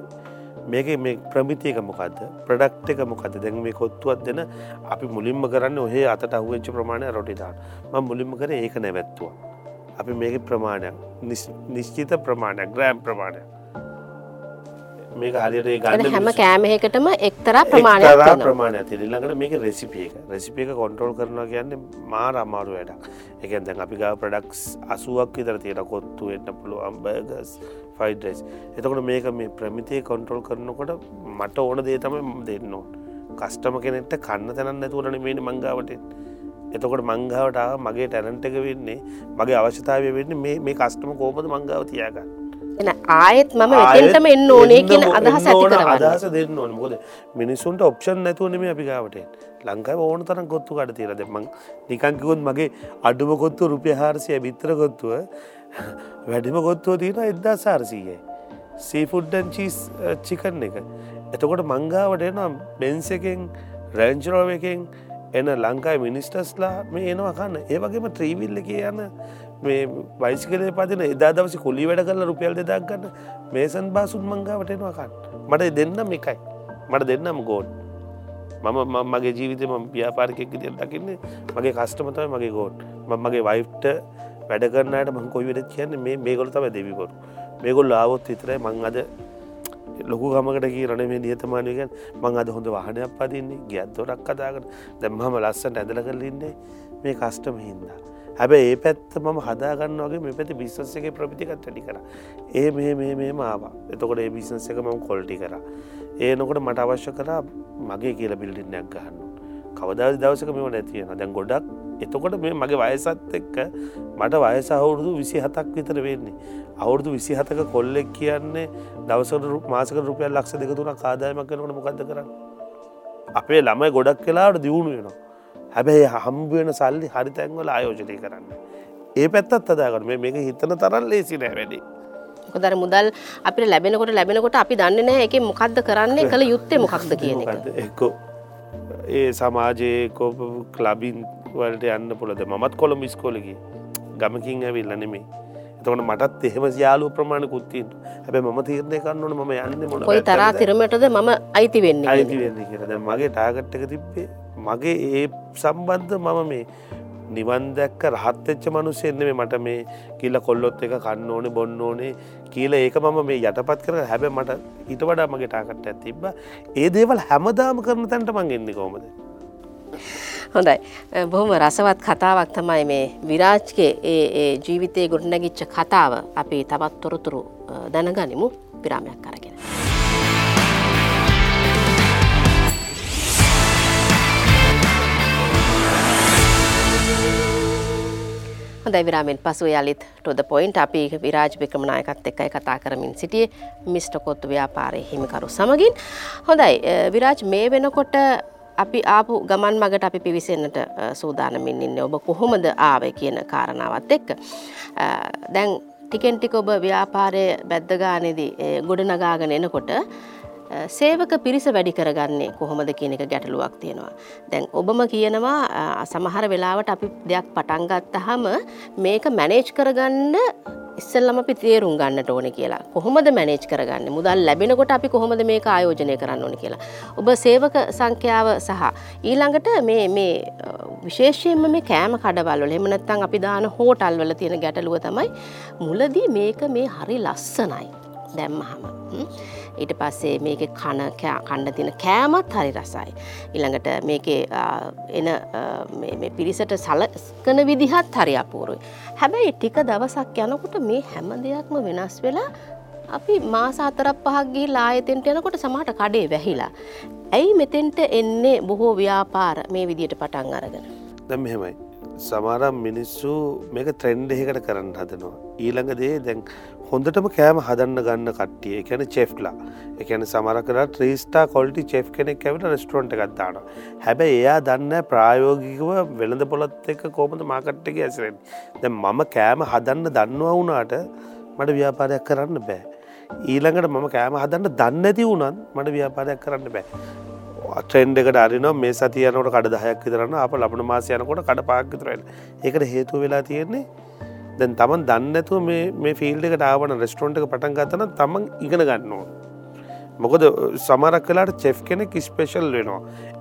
මේක මේ ප්‍රමිතියක මොකක්ද ප්‍රඩක්් එක මොකද දැන් මේ කොත්තුවත් දෙන අපි මුලින්ම කරන්න ඔහේ අතට අහුවෙච්ච ප්‍රමාණය රොටිදාන ම මුලින්ම කර ඒක නැවැත්තුවා. අපි මේක ප්‍රමාණයක් නිශ්චිත ප්‍රමාණයක් ග්‍රෑම් ප්‍රමාණයක්. මේක හරියට ගන්න හැම කෑමහකටම එක්තරා ප්‍රමාණයක් ප්‍රමාණය තිරිල්ලඟට මේක රෙසිපියක රෙසිපියක කොන්ට්‍රෝල් කරනවා කියන්නේ මාර අමාරු වැඩක්. එකන් දැන් අපි ගා ප්‍රඩක්ස් අසුවක් විතර තියෙන කොත්තු එන්න පුළුවන් බර්ගස් ෆයිඩස් එතකොට මේක මේ ප්‍රමිතිය කොන්ට්‍රෝල් කරනකොට මට ඕන දේ තම දෙන්න ඕන්. කස්ටම කෙනෙට කන්න තැනන්න නැතුවරන මේන මංගාවට එතකොට මංගාවට මගේ ටැනන්ට එක වෙන්නේ මගේ අවශ්‍යතාවය වෙන්න මේ කස්ටම කෝපද මංගාව තියාගන්න එන ආයෙත් මම එතෙන්ටම එන්න ඕනේ කියන අදහස ඇති කරවන්න. අදහස දෙන්න ඕනේ. මොකද මිනිසුන්ට ඔප්ෂන් නැතුව නෙමෙයි අපි ගාවට එන්නේ. ලංකාවේ ඕන තරම් කොත්තු කඩ තියලා දැන් මං නිකන් කිව්වොත් මගේ අඩුම කොත්තුව රුපියල් 400යි බිත්තර කොත්තුව වැඩිම කොත්තුව තියෙනවා 1400යි. සීෆුඩ් ඇන් චීස් චිකන් එක. එතකොට මං ගාවට එනවා බෙන්ස් එකෙන් රේන්ජ් රෝවර් එකෙන් එන ලංකායි මිනිස්ටර්ස්ලා මේ එනවා කන්න. ඒ වගේම ට්‍රීවිල් එකේ යන මේ වයිසිකලේ පතින එදා දවස කොලි වැඩ කරලා රුපියල් දෙදක් ගන්න මේසන් බාසුන් මංගාවටෙනවාකන්න මට දෙන්නම් එකයි. මට දෙන්නම් ගෝඩ් මම මගේ ජීවිත ම ව්‍යාපාරිකෙක් දිය දකින්නේ මගේ කස්ටමතයි මගේ ගෝඩ් මගේ වයිෆ්ට වැඩ කරන්නට මං කොයි වෙඩ කියන්න මේ මේගොල තම දෙවිකොරු මේගොල් ආවොත් විතරයි මං අද ලොකු ගමකට රන මේ නියතමානයගෙන් මං අද හොඳ වාහනයක් පදින්නේ ගියත්දොරක් කදාකට දැම්මම ලස්සට ඇදල කරලින්නේ මේ කස්ටම හින්දා. හැබැ ඒ පැත්ත මම හදාගන්න වගේ මේ පැති බිස්සස් එක ප්‍රපිතිකත් වැඩි කර. ඒ මේ මේ මේ මාවා එතකොට ඒ බිසන්ස එක මම කොල්ටි කර. ඒ නොකට මට අවශ්‍ය කරා මගේ කියල බිල්ඩින්නයක් ගහන්න කවදා දවසක මෙම නැතියෙන දැන් ගොඩක් එතකොට මේ මගේ වයසත් එක්ක මට වයස අවුරුදු විසි හතක් විතර වෙන්නේ. අවුරුදු විසි හතක කොල්ලෙක් කියන්නේ දවසට මාසක රුපියල් ලක්ෂ දෙකතුන කාදායමක් කනකට මොකද කරන්න? අපේ ළමයි ගොඩක් කලාට දියුණු වෙනවා. හැබැයි හම්බුවෙන සල්ලි හරි තැන්වල ආයෝජනය කරන්න. ඒ පැත්තත් අදාගන්න මේක හිතන තරල් ලේසි නෑ වැඩි. කොදර මුදල් අපිට ලැබෙනකොට ලැබෙනකොට අපි දන්න නෑ එක මොකක්ද කරන්නේ කළ යුත්තේ මොකක්ද කියන එක්කෝ. ඒ සමාජයේ කෝප කලබින් වලට යන්න පුළද මත් කොළඹ ස්කෝලකි ගමකින් ඇවිල්ල නෙමේ එතකට මටත් එහෙම යාලු ප්‍රමාණ කුත්තින් හැබ ම තීරණය කන්නන ම යන්න කොයි තරා තිරමටද මම අයිති වෙන්න අයිති වෙන්න කියද මගේ ටාගට්ටක තිබ්බේ මගේ ඒ සම්බන්ධ මම මේ නිවන් දැක්ක රහත්වෙච්ච මනුස්සෙන්න මේ මට මේ කියල කොල්ලොත් එක කන්න ඕනේ බොන්න ඕනේ කියල ඒක මම මේ යටපත් කර හැබ මට ඊට වඩා මගේ ටාකට ඇතිබ ඒ දේවල් හැමදාම කරන තැන්ට මං එන්නේ කොමද. හොඳයි බොහොම රසවත් කතාවක් තමයි මේ විරාජ්ගේ ඒ ජීවිතය ගොඩනැගිච්ච කතාව අපි තවත් තොරතුරු දැනගනිමු විරාමයක් කරගෙන. හොඳයි විරාමෙන් පසු යළිත් ටොද පොයින්ට අපි විරාජ වික්‍රමනායකත් එක්කයි කතා කරමින් සිටියේ මිස්ට කොත්තු ව්‍යාපාරය හිමිකරු සමගින්. හොඳයි විරාජ් මේ වෙනකොට අපි ආපු ගමන් මගට අපි පිවිසෙන්න්නට සූදානමින් ඉන්න ඔබ කොහොමද ආව කියන කාරණාවත් එක්ක. දැන් ටිකෙන්ටික ඔබ ව්‍යාපාරය බැද්දගානෙදී ගොඩ නගාගෙන එනකොට සේවක පිරිස වැඩි කරගන්නේ කොහොමද කියන එක ගැටලුවක් තියෙනවා. දැන් ඔබම කියනවා සමහර වෙලාවට අපි දෙයක් පටන්ගත්ත හම මේක මැනේජ් කරගන්න ඉස්සල්ලම අපි තේරුම් ගන්නට ඕන කියලා කොහොමද මැනේජ් කරගන්න මුදල් ලැබෙනකොට අපි කොහොමද මේක ආයෝජනය කරන්න ඕන කියලා. ඔබ සේවක සංඛ්‍යාව සහ ඊළඟට මේ මේ විශේෂයෙන්ම මේ කෑම කඩවල්වල එහෙම නැත්නම් අපි දාන හෝටල් වල තියෙන ගැටලුව තමයි මුලදී මේක මේ හරි ලස්සනයි දැම්මහම. ඊට පස්සේ මේක කන කණ්ඩ තින කෑමත් හරි රසයි. ඉළඟට මේක එන පිරිසට සලකන විදිහත් හරි අපූරුයි. හැබැයි ටික දවසක් යනකොට මේ හැම දෙයක්ම වෙනස් වෙලා අපි මාස අතරක් පහක් ගිහිල්ලා ආයෙතෙන්ට යනකොට සමහරට කඩේ වැහිලා. ඇයි මෙතෙන්ට එන්නේ බොහෝ ව්‍යාපාර මේ විදියට පටන් අරගෙන. දැන් මෙහෙමයි. සමහරම් මිනිස්සු මේක ට්‍රෙන්ඩ් එකකට කරන්න හදනවා. ඊළඟ දේ දැන් හොඳටම කෑම හදන්න ගන්න කට්ටිය. එකැන චෙෆ්ලා එකන සමර කර ත්‍රීස්ටා කොල්ටි චෙෆ් කෙනෙක් ඇවිට රෙස්ටරන්ට් එකත්දාන හැබැ එයා දන්න ප්‍රායෝගිකව වෙළඳ පොළොත් එක කෝමද මාකට්ටක ඇසරෙන් දැ මම කෑම හදන්න දන්නවා වුණාට මට ව්‍යාපාරයක් කරන්න බෑ. ඊළඟට මම කෑම හදන්න දන්න ඇති වුණත් මට ව්‍යාපාරයක් කරන්න බෑ. ට්‍රෙන්ඩ් එකට අරින මේ සතියනකට කඩ දහයක් විතරන්න අප ලබන මාසයනකොට කඩ පාක්විතරන්න එකට හේතු වෙලා තියෙන්නේ දැන් තමන් දන්නඇතුව මේ ෆිල්ඩ එකට ආවන රෙස්ටරෝන්ට පටන් ගතන තමන් ඉගෙන ගන්න ඕන. මොකද සමරක් කලාට චෙෆ් කෙනෙක් ස්පේෂල් වෙනවා.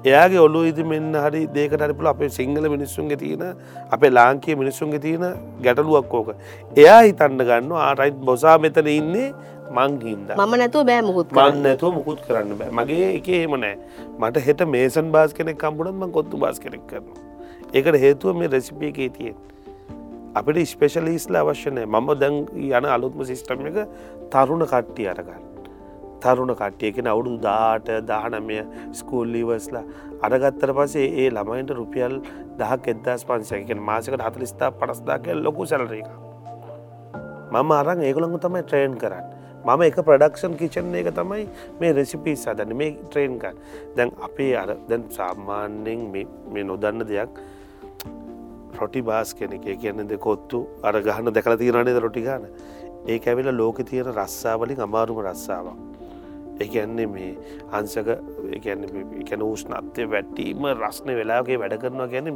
එයාගේ ඔලු ඉදි මෙන්න හරි දේකට හරිපුල අපේ සිංහල මිනිස්සුන්ගේ තියෙන අපේ ලාංකයේ මිනිස්සුන්ගේ තියෙන ගැටලුවක් ඕක. එයා හිතන්න ගන්න ආරයිට් බොසා මෙතන ඉන්නේ මංහින්ද මම නැතුව බෑ මුකුත් මන්න නැතුව මුකුත් කරන්න බෑ. මගේ එක ඒම නෑ. මට හෙට මේසන් බාස් කෙනෙක් කම්පුනත්ම කොත්තු බාස් කෙනෙක් කරනවා. ඒකට හේතුව මේ රෙසිපියකේ තියෙන් අපිට ස්පේශලිස්ල අවශ්‍යනය මම දැන් යන අලුත්ම සිිස්ටම් එක තරුණ කට්ටිය අරගන්න. තරුණ කට්ටියකෙන අවුරුදු දාට දානමය ස්කූල්ලීවස්ලා අරගත්තර පසේ ඒ ළමයින්ට රුපියල් දහක් එදස් පන්සයකෙන් මාසකට හතලිස්ථා පනස්දාකය ලොකු සැලර එක මම අරං ඒගොළඟු තමයි ට්‍රේන් කරන්න. මම එක ප්‍රඩක්ෂන් කිචන් එක තමයි මේ රෙසිපිස් සදන්න මේ ට්‍රේන්කන් දැන් අපේ අර දැන් සාමාන්‍යෙන් මේ නොදන්න දෙයක් රොටි බාස් කෙනෙක කියන්නද කොත්තු අර ගහන දැකල තියෙනනේද රොටි ගාන ඒ ඇවිල ලෝක තියෙන රස්සාවලින් අමාරුම රස්සාාවක්. ඒන්නේ මේ අන්සක එකැන ූෂ්නත්වය වැට්ටීම රස්න වෙලාගේ වැඩ කරනවා ගැන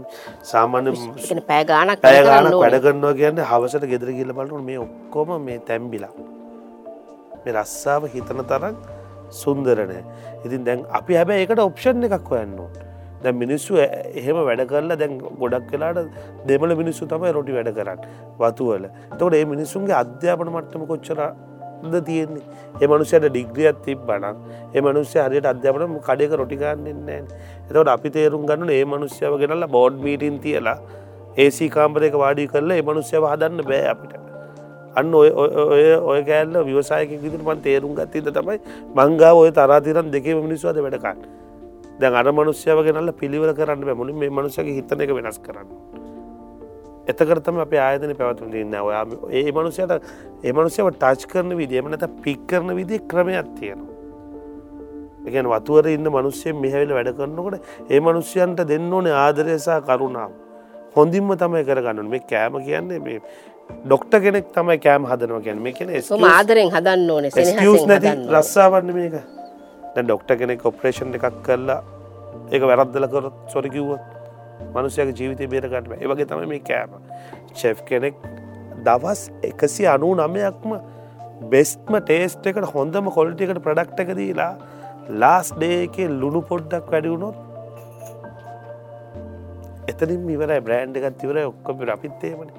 සාමාන්‍ය පෑගානක් පෑගානක් වැඩ කරනවා කියන්න හවසට ගෙදර කියල බලු මේ ඔක්කොම මේ තැම්බිලා. මේ රස්සාාව හිතන තරක් සුන්දරනෑ ඉතින් දැන් අපි හැබැ ඒකට ඔප්ෂන් එකක් හොයන්නවා දැ මිනිස්සු එහෙම වැඩ කරලා දැන් ගොඩක් කලාට දෙමල මිනිස්සු තමයි රොටි වැඩ කරන්න වතුවල. තොට ඒ මිනිස්සුන්ගේ අධ්‍යාපන මට්ටම කොච්චර ද තියෙන්නේ? ඒ මනුෂයට ඩිග්‍රියත් තිබ බනක් ඒ මනුස්්‍ය හරියට අධ්‍යාපන කඩයක රොටිකාන්නන්නේ එතවට අපි තේරුම් ගන්න ඒ මනුස්්‍යාව ගෙනල්ලා බෝඩ් මීටින් තියලා ඒසි කාම්පරයක වාඩි කරලා ඒ මනුස්්‍යව හදන්න බෑ අපිට. අන්න ඔය ඔය ඔය කෑල්ල විවසායක විදිර මන් තේරුම් ගත්තීද තමයි මංගා ඔය තරාතිරන් දෙකේ මිනිස්වාද වැඩකාන්න දැන් අර මනුස්්‍යාව ගෙනල්ල පිළිවර කරන්න බැමුණ මේ මනුසක හිතන එක වෙනස් කරන්න. එතකරතම අප ආයතන පැවතුන් න්න ඔයා ඒ මනුසයට ඒ මනුසයව ටච් කරන විදිම නැත පික් කරන විදි ක්‍රමයක් තියෙනවා. එකන වතුවර ඉන්න මනුස්්‍යය මෙහැවිල වැඩ කරන්නකොට ඒ මනුස්්‍යයන්ට දෙන්න ඕනේ ආදරයසා කරුණාව. හොඳින්ම තමයි කරගන්න මේ කෑම කියන්නේ මේ ඩොක්ට කෙනෙක් තමයි කෑම් හදනව ගැන මේ කෙන ආදරෙන් හදන්න ඕනේ නැති රස්සාාවන්න මේක ඩොක්ට කෙනෙක් ඔපරේෂන් එකක් කරලා ඒක වැරද්දල කර සොරකිව්වත් මනුසයක ජීවිතය බේරගන්නම ඒවගේ තම මේ කෑම. චෙෆ් කෙනෙක් දවස් එකසි අනු නමයක්ම බෙස්ත්ම ටේස්ට එකට හොඳම කොල්ටිකට ප්‍රඩක්ට එක දීලා ලාස් ඩේක ලුණු පොඩ්ඩක් වැඩිවුණොත් එතනින් ඉවරයි බ්‍රෑන්් එකත් තිවර ඔක්කොම අපිත්තේමන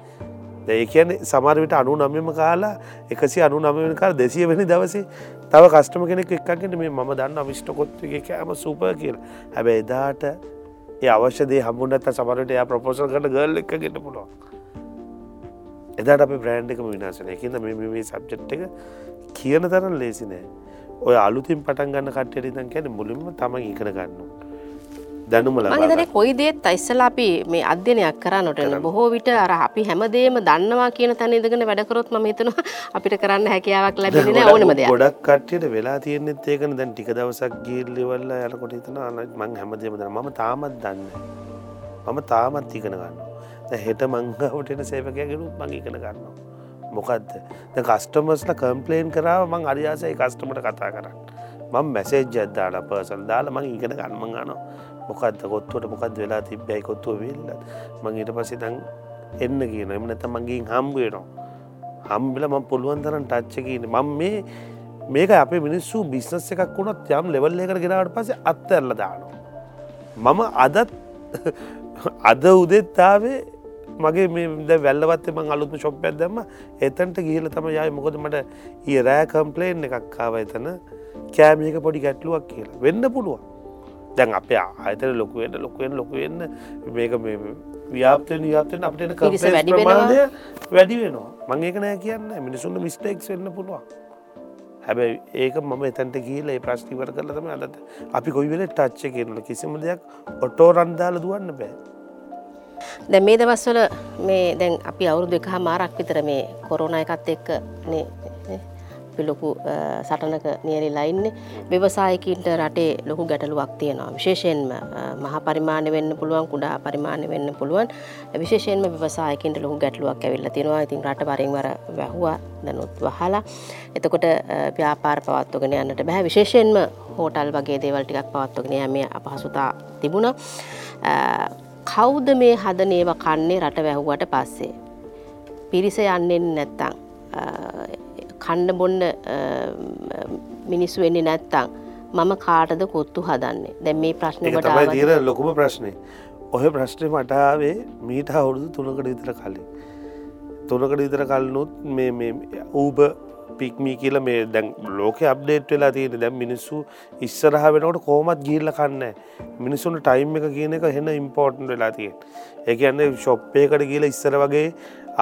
ඒ කියන සමරවිට අනු නම්යම කාලා එකසි අනු නමවෙන කාල දෙසිය වෙනි දවසේ තව කස්ටම කෙනෙක් එක්කගෙන මේ ම දන්න විෂ්ටකොත්ගේ කෑම සූප කියලා. හැබැ එදාට ඒ අවශ්‍යදේ හමුණත් සමරට එයා ප්‍රපෝසල් කට ගල් එක ගෙට පුළුවන්. එදාට අප බ්‍රෑන්් එකම විනාශන එකද මේ සබ්ජෙට් එක කියන තරන් ලේසි නෑ. ඔය අලුතින් පටන් ගන්න කට්ටයට ඉතන් කැන මුලින්ම තම ඉගෙන ගන්නවා දැනුම මහිතන කොයි දේත් අයිස්සලා අපි මේ අධ්‍යනයක් කරන්නට බොහෝ විට අර අපි හැමදේම දන්නවා කියන තැන ඉදගෙන වැඩකරොත් ම හිතනවා අපිට කරන්න හැකියාවක් ලැබෙන ඕනම දෙයක්. ගොඩක් කට්ටියට වෙලා තියෙනෙත් ඒකන. දැන් ටික දවසක් ගිල්ලිවල්ල යනකොට හිතන මං හැමදේම දන්න මම තාමත් දන්න මම තාමත් ඉගෙන ගන්න හෙට මංගවටෙන සේවකයගෙනු මං ඉගෙන ගන්නවා. මොකක්ද කස්ටමස්ල කම්පලේන් කරාව මං අරියාසයි කස්ටමට කතා කරන්න. මං මැසේජ් ජද්දාට පසල් දාලා මං ඉගෙන ගන්නම ගනවා මොකක්ද කොත්තුවට මොකක්ද වෙලා තිබ්බැයි කොත්තුව වෙල්ල මං ඊට පසේ දං එන්න කියන එම නැත මගින් හම්බුවනවා හම්බිල ම පුළුවන් තරන් ටච්ච කියන මං මේ මේක අප මිනිස්සු බිස්නස් එකක් වුණත් යම් ලෙවල් එකට ගෙනාවට පසේ අත්ත ඇල්ල දානවා. මම අදත් අද උදෙත්තාවේ මගේ මේ වැල්ලවත්තේ මං අලුත්ම ශොප්පයක් දැම්ම. එතන්ට ගිහිල තම යයි මොකොද මට ඒ රෑ කම්පලේන් එකක් කාව එතන. කෑමියක පොඩි ගැටලුවක් කියලා. වෙන්න පුළුවන්. දැන් අප ආයතන ලොකුවෙන්න ලොකුවෙන් ලොකුවෙන්න මේක ව්‍යාප්තය නියාපතෙන් අපට ප්‍රමාණය වැඩි වෙනවා. මංඒක නෑ කියන්න. මිනිසුන්න මිස්ටේක්ස් වෙන්න පුළුවන්. හැබැයි ඒක මම එතැන්ට කියීල ඒ ප්‍රශ්ටිවර කරලතම අදත අපි කොයි වෙල ටච්ච කියනල කිසිම දෙයක් ඔටෝ රන්දාල දුවන්න බෑ. දැ මේ දවස්වල මේ දැන් අපි අවුරු දෙකහා මාරක් විතර මේ කොරුණ එකත් එක්ක අපි ලොකු සටනක නියරිලා ඉන්නේ. ව්‍යවසායකින්ට රටේ ලොකු ගැටලුවක් තියෙනවා. විශේෂයෙන්ම මහ පරිමාණය වෙන්න පුළුවන් කුඩා පරිමාණය වෙන්න පුළුවන්. විශේෂයෙන්ම ව්‍යවසායකින්ට ලොකු ගැටලුවක් ඇවිල්ලා තියෙනවා. ඉතින් රට වරින් වර වැහුවා දැනුත් වහලා. එතකොට ව්‍යාපාර පවත්වගෙන යන්නට බෑ. විශේෂයෙන්ම හෝටල් වගේ දේවල් ටිකක් පවත්වගෙන යෑමේ අපහසුතා තිබුණා. කවුද මේ හදන ඒවා කන්නේ රට වැැහුවට පස්සේ? පිරිස යන්නෙන් නැත්තං කණ්ඩ බොන්න මිනිස්සු වෙන්නේ නැත්තං මම කාටද කොත්තු හදන්නේ? දැන් මේ ප්‍රශ්නකට තියෙන ලොකුම ප්‍රශ්නය ඔය ප්‍රශ්නය මටාවේ මීට අවුරුදු තුනකට විතර කලින්. තුනකට විතර කලනුත් මේ ඌබ පික්මී කියල මේ දැන් ලෝක අප්ඩේට් වෙලා තියෙන දැම් මිනිස්සු ඉස්සරහ වෙනකොට කෝමත් ගිල්ල කන්න මිනිස්සුන්ට ටයිම් එක කියන එක හෙන ඉම්පෝර්ටන් වෙලා තියෙන් ඒකන්න ශොප්පයකට කියල ඉස්සර වගේ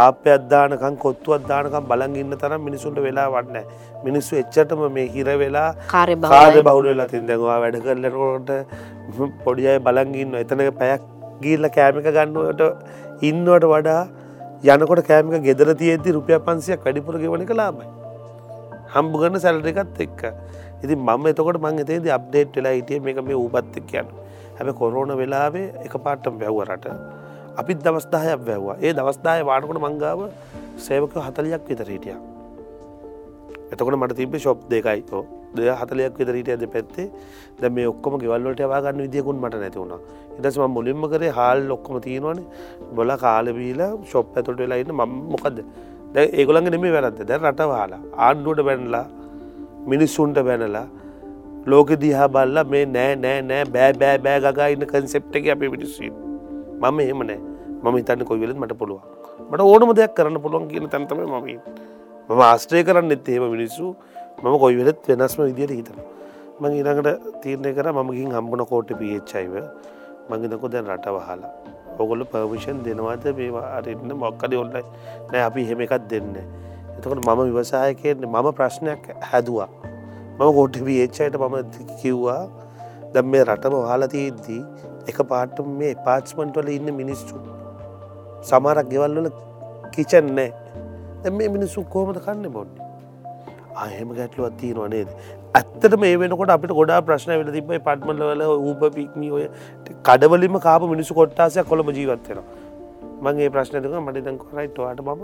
ආප අදදානකම් කොත්තු අදදානකම් බලන් ඉන්න තරම් මිනිසුන්ට වෙලා වන්න මිනිස්සු එච්චටම මේ හිර වෙලා කාර්ය බෞල වෙලා. තින් දැවා වැඩ කරලකොට පොඩියයි බලංගින්න එතනක පැයක් ගිල්ල කෑමික ගන්නවට ඉන්නවට වඩා යනකොට කෑමික ගෙදර තියෙදදි රුපිය පන්සියක් වැඩිපුර ගෙවන කලාබයි හම්බු ගන්න සැලරිකත් එක්ක. ඉති මම එතකොට මං එතේද අප්ඩේට් වෙලා හිටිය මේක මේ ඌපත් එක් කියන්න හැබ කොරෝන වෙලාවේ එක පාටම් වැැව්වරට අපිත් දවස්දාහයක් වැැව්වා ඒ දවස්දාය වානකොට මංගාව සේවක හතලයක් විතර හිටිය. එතකොට මට තිබේ ශොප් දෙකයි. දෙය හතලයක් විතරට ඇද පැත්තේ. ද මේ ඔක්කොම ගෙවල්ලට වාගන්න විදිියකුන් මට නැතිවුණා ඉටස්ම මුලින්ම කරේ හාල් ඔක්කොම තියෙනවන. බොල කාලබීල ශොප් ඇතුට වෙලාඉන්න ම මොකක්ද දැ ඒගොළඟ නෙමේ වැරද්ද. දැ රටවාලා ආණ්ඩුවට බැනලා මිනිස්සුන්ට බැනලා ලෝක දිහා බල්ල මේ නෑ නෑ නෑ බෑ බෑ බෑ ගගා ඉන්න කන්සෙප්ට එක අපේ පිටිස්සී මම එහෙම නෑ. මම හිතන්න කොයිවෙලත් මට පුළුවන්. මට ඕනම දෙයක් කරන්න පුළුවන් කියන තැන්තම මම මම ආස්ට්‍රය කරන්න එත් එහෙම මිනිස්සු. මම කොයි වෙලත් වෙනස්ම විදියට හිතන මං ඉරඟට තීරණය කර මගින් හම්බුන කෝට්ට පිච්චයිව මගිනකො දැන් රට වහලා ඔගොල්ල පර්මිෂන් දෙනවාද මේවා? අරන්න මොක්කඩ ඔල්ලයි නෑ අපි හෙම එකත් දෙන්න එතකට මම විවසායකයන්නේ මම ප්‍රශ්නයක් හැදවා. මම ගොට්ට පිච්චයට මම කිව්වා දැම් මේ රටම වාලතියද්දී එක පාට මේ පාච්මන්ටවල ඉන්න මිනිස්සු. සමාරක් ගෙවල්වල කිචන්නෑ දැ මේ මිනිස්සු කෝමද කන්න බොන්නේ? අහෙම ගැටලුවත් තියෙනවා නේද? ඇත්තට මේ වෙනකොට අපිට ගොඩා ප්‍රශ්න වෙල තිබයි පට්මලවල ඌප පික්මී ඔය කඩවලින්ම කාප මිනිසු කොට්ටාසයක් කොළම ජීවත්වෙන මගේ ප්‍රශ්නයක මටිතන් කොරයිට්වාට මම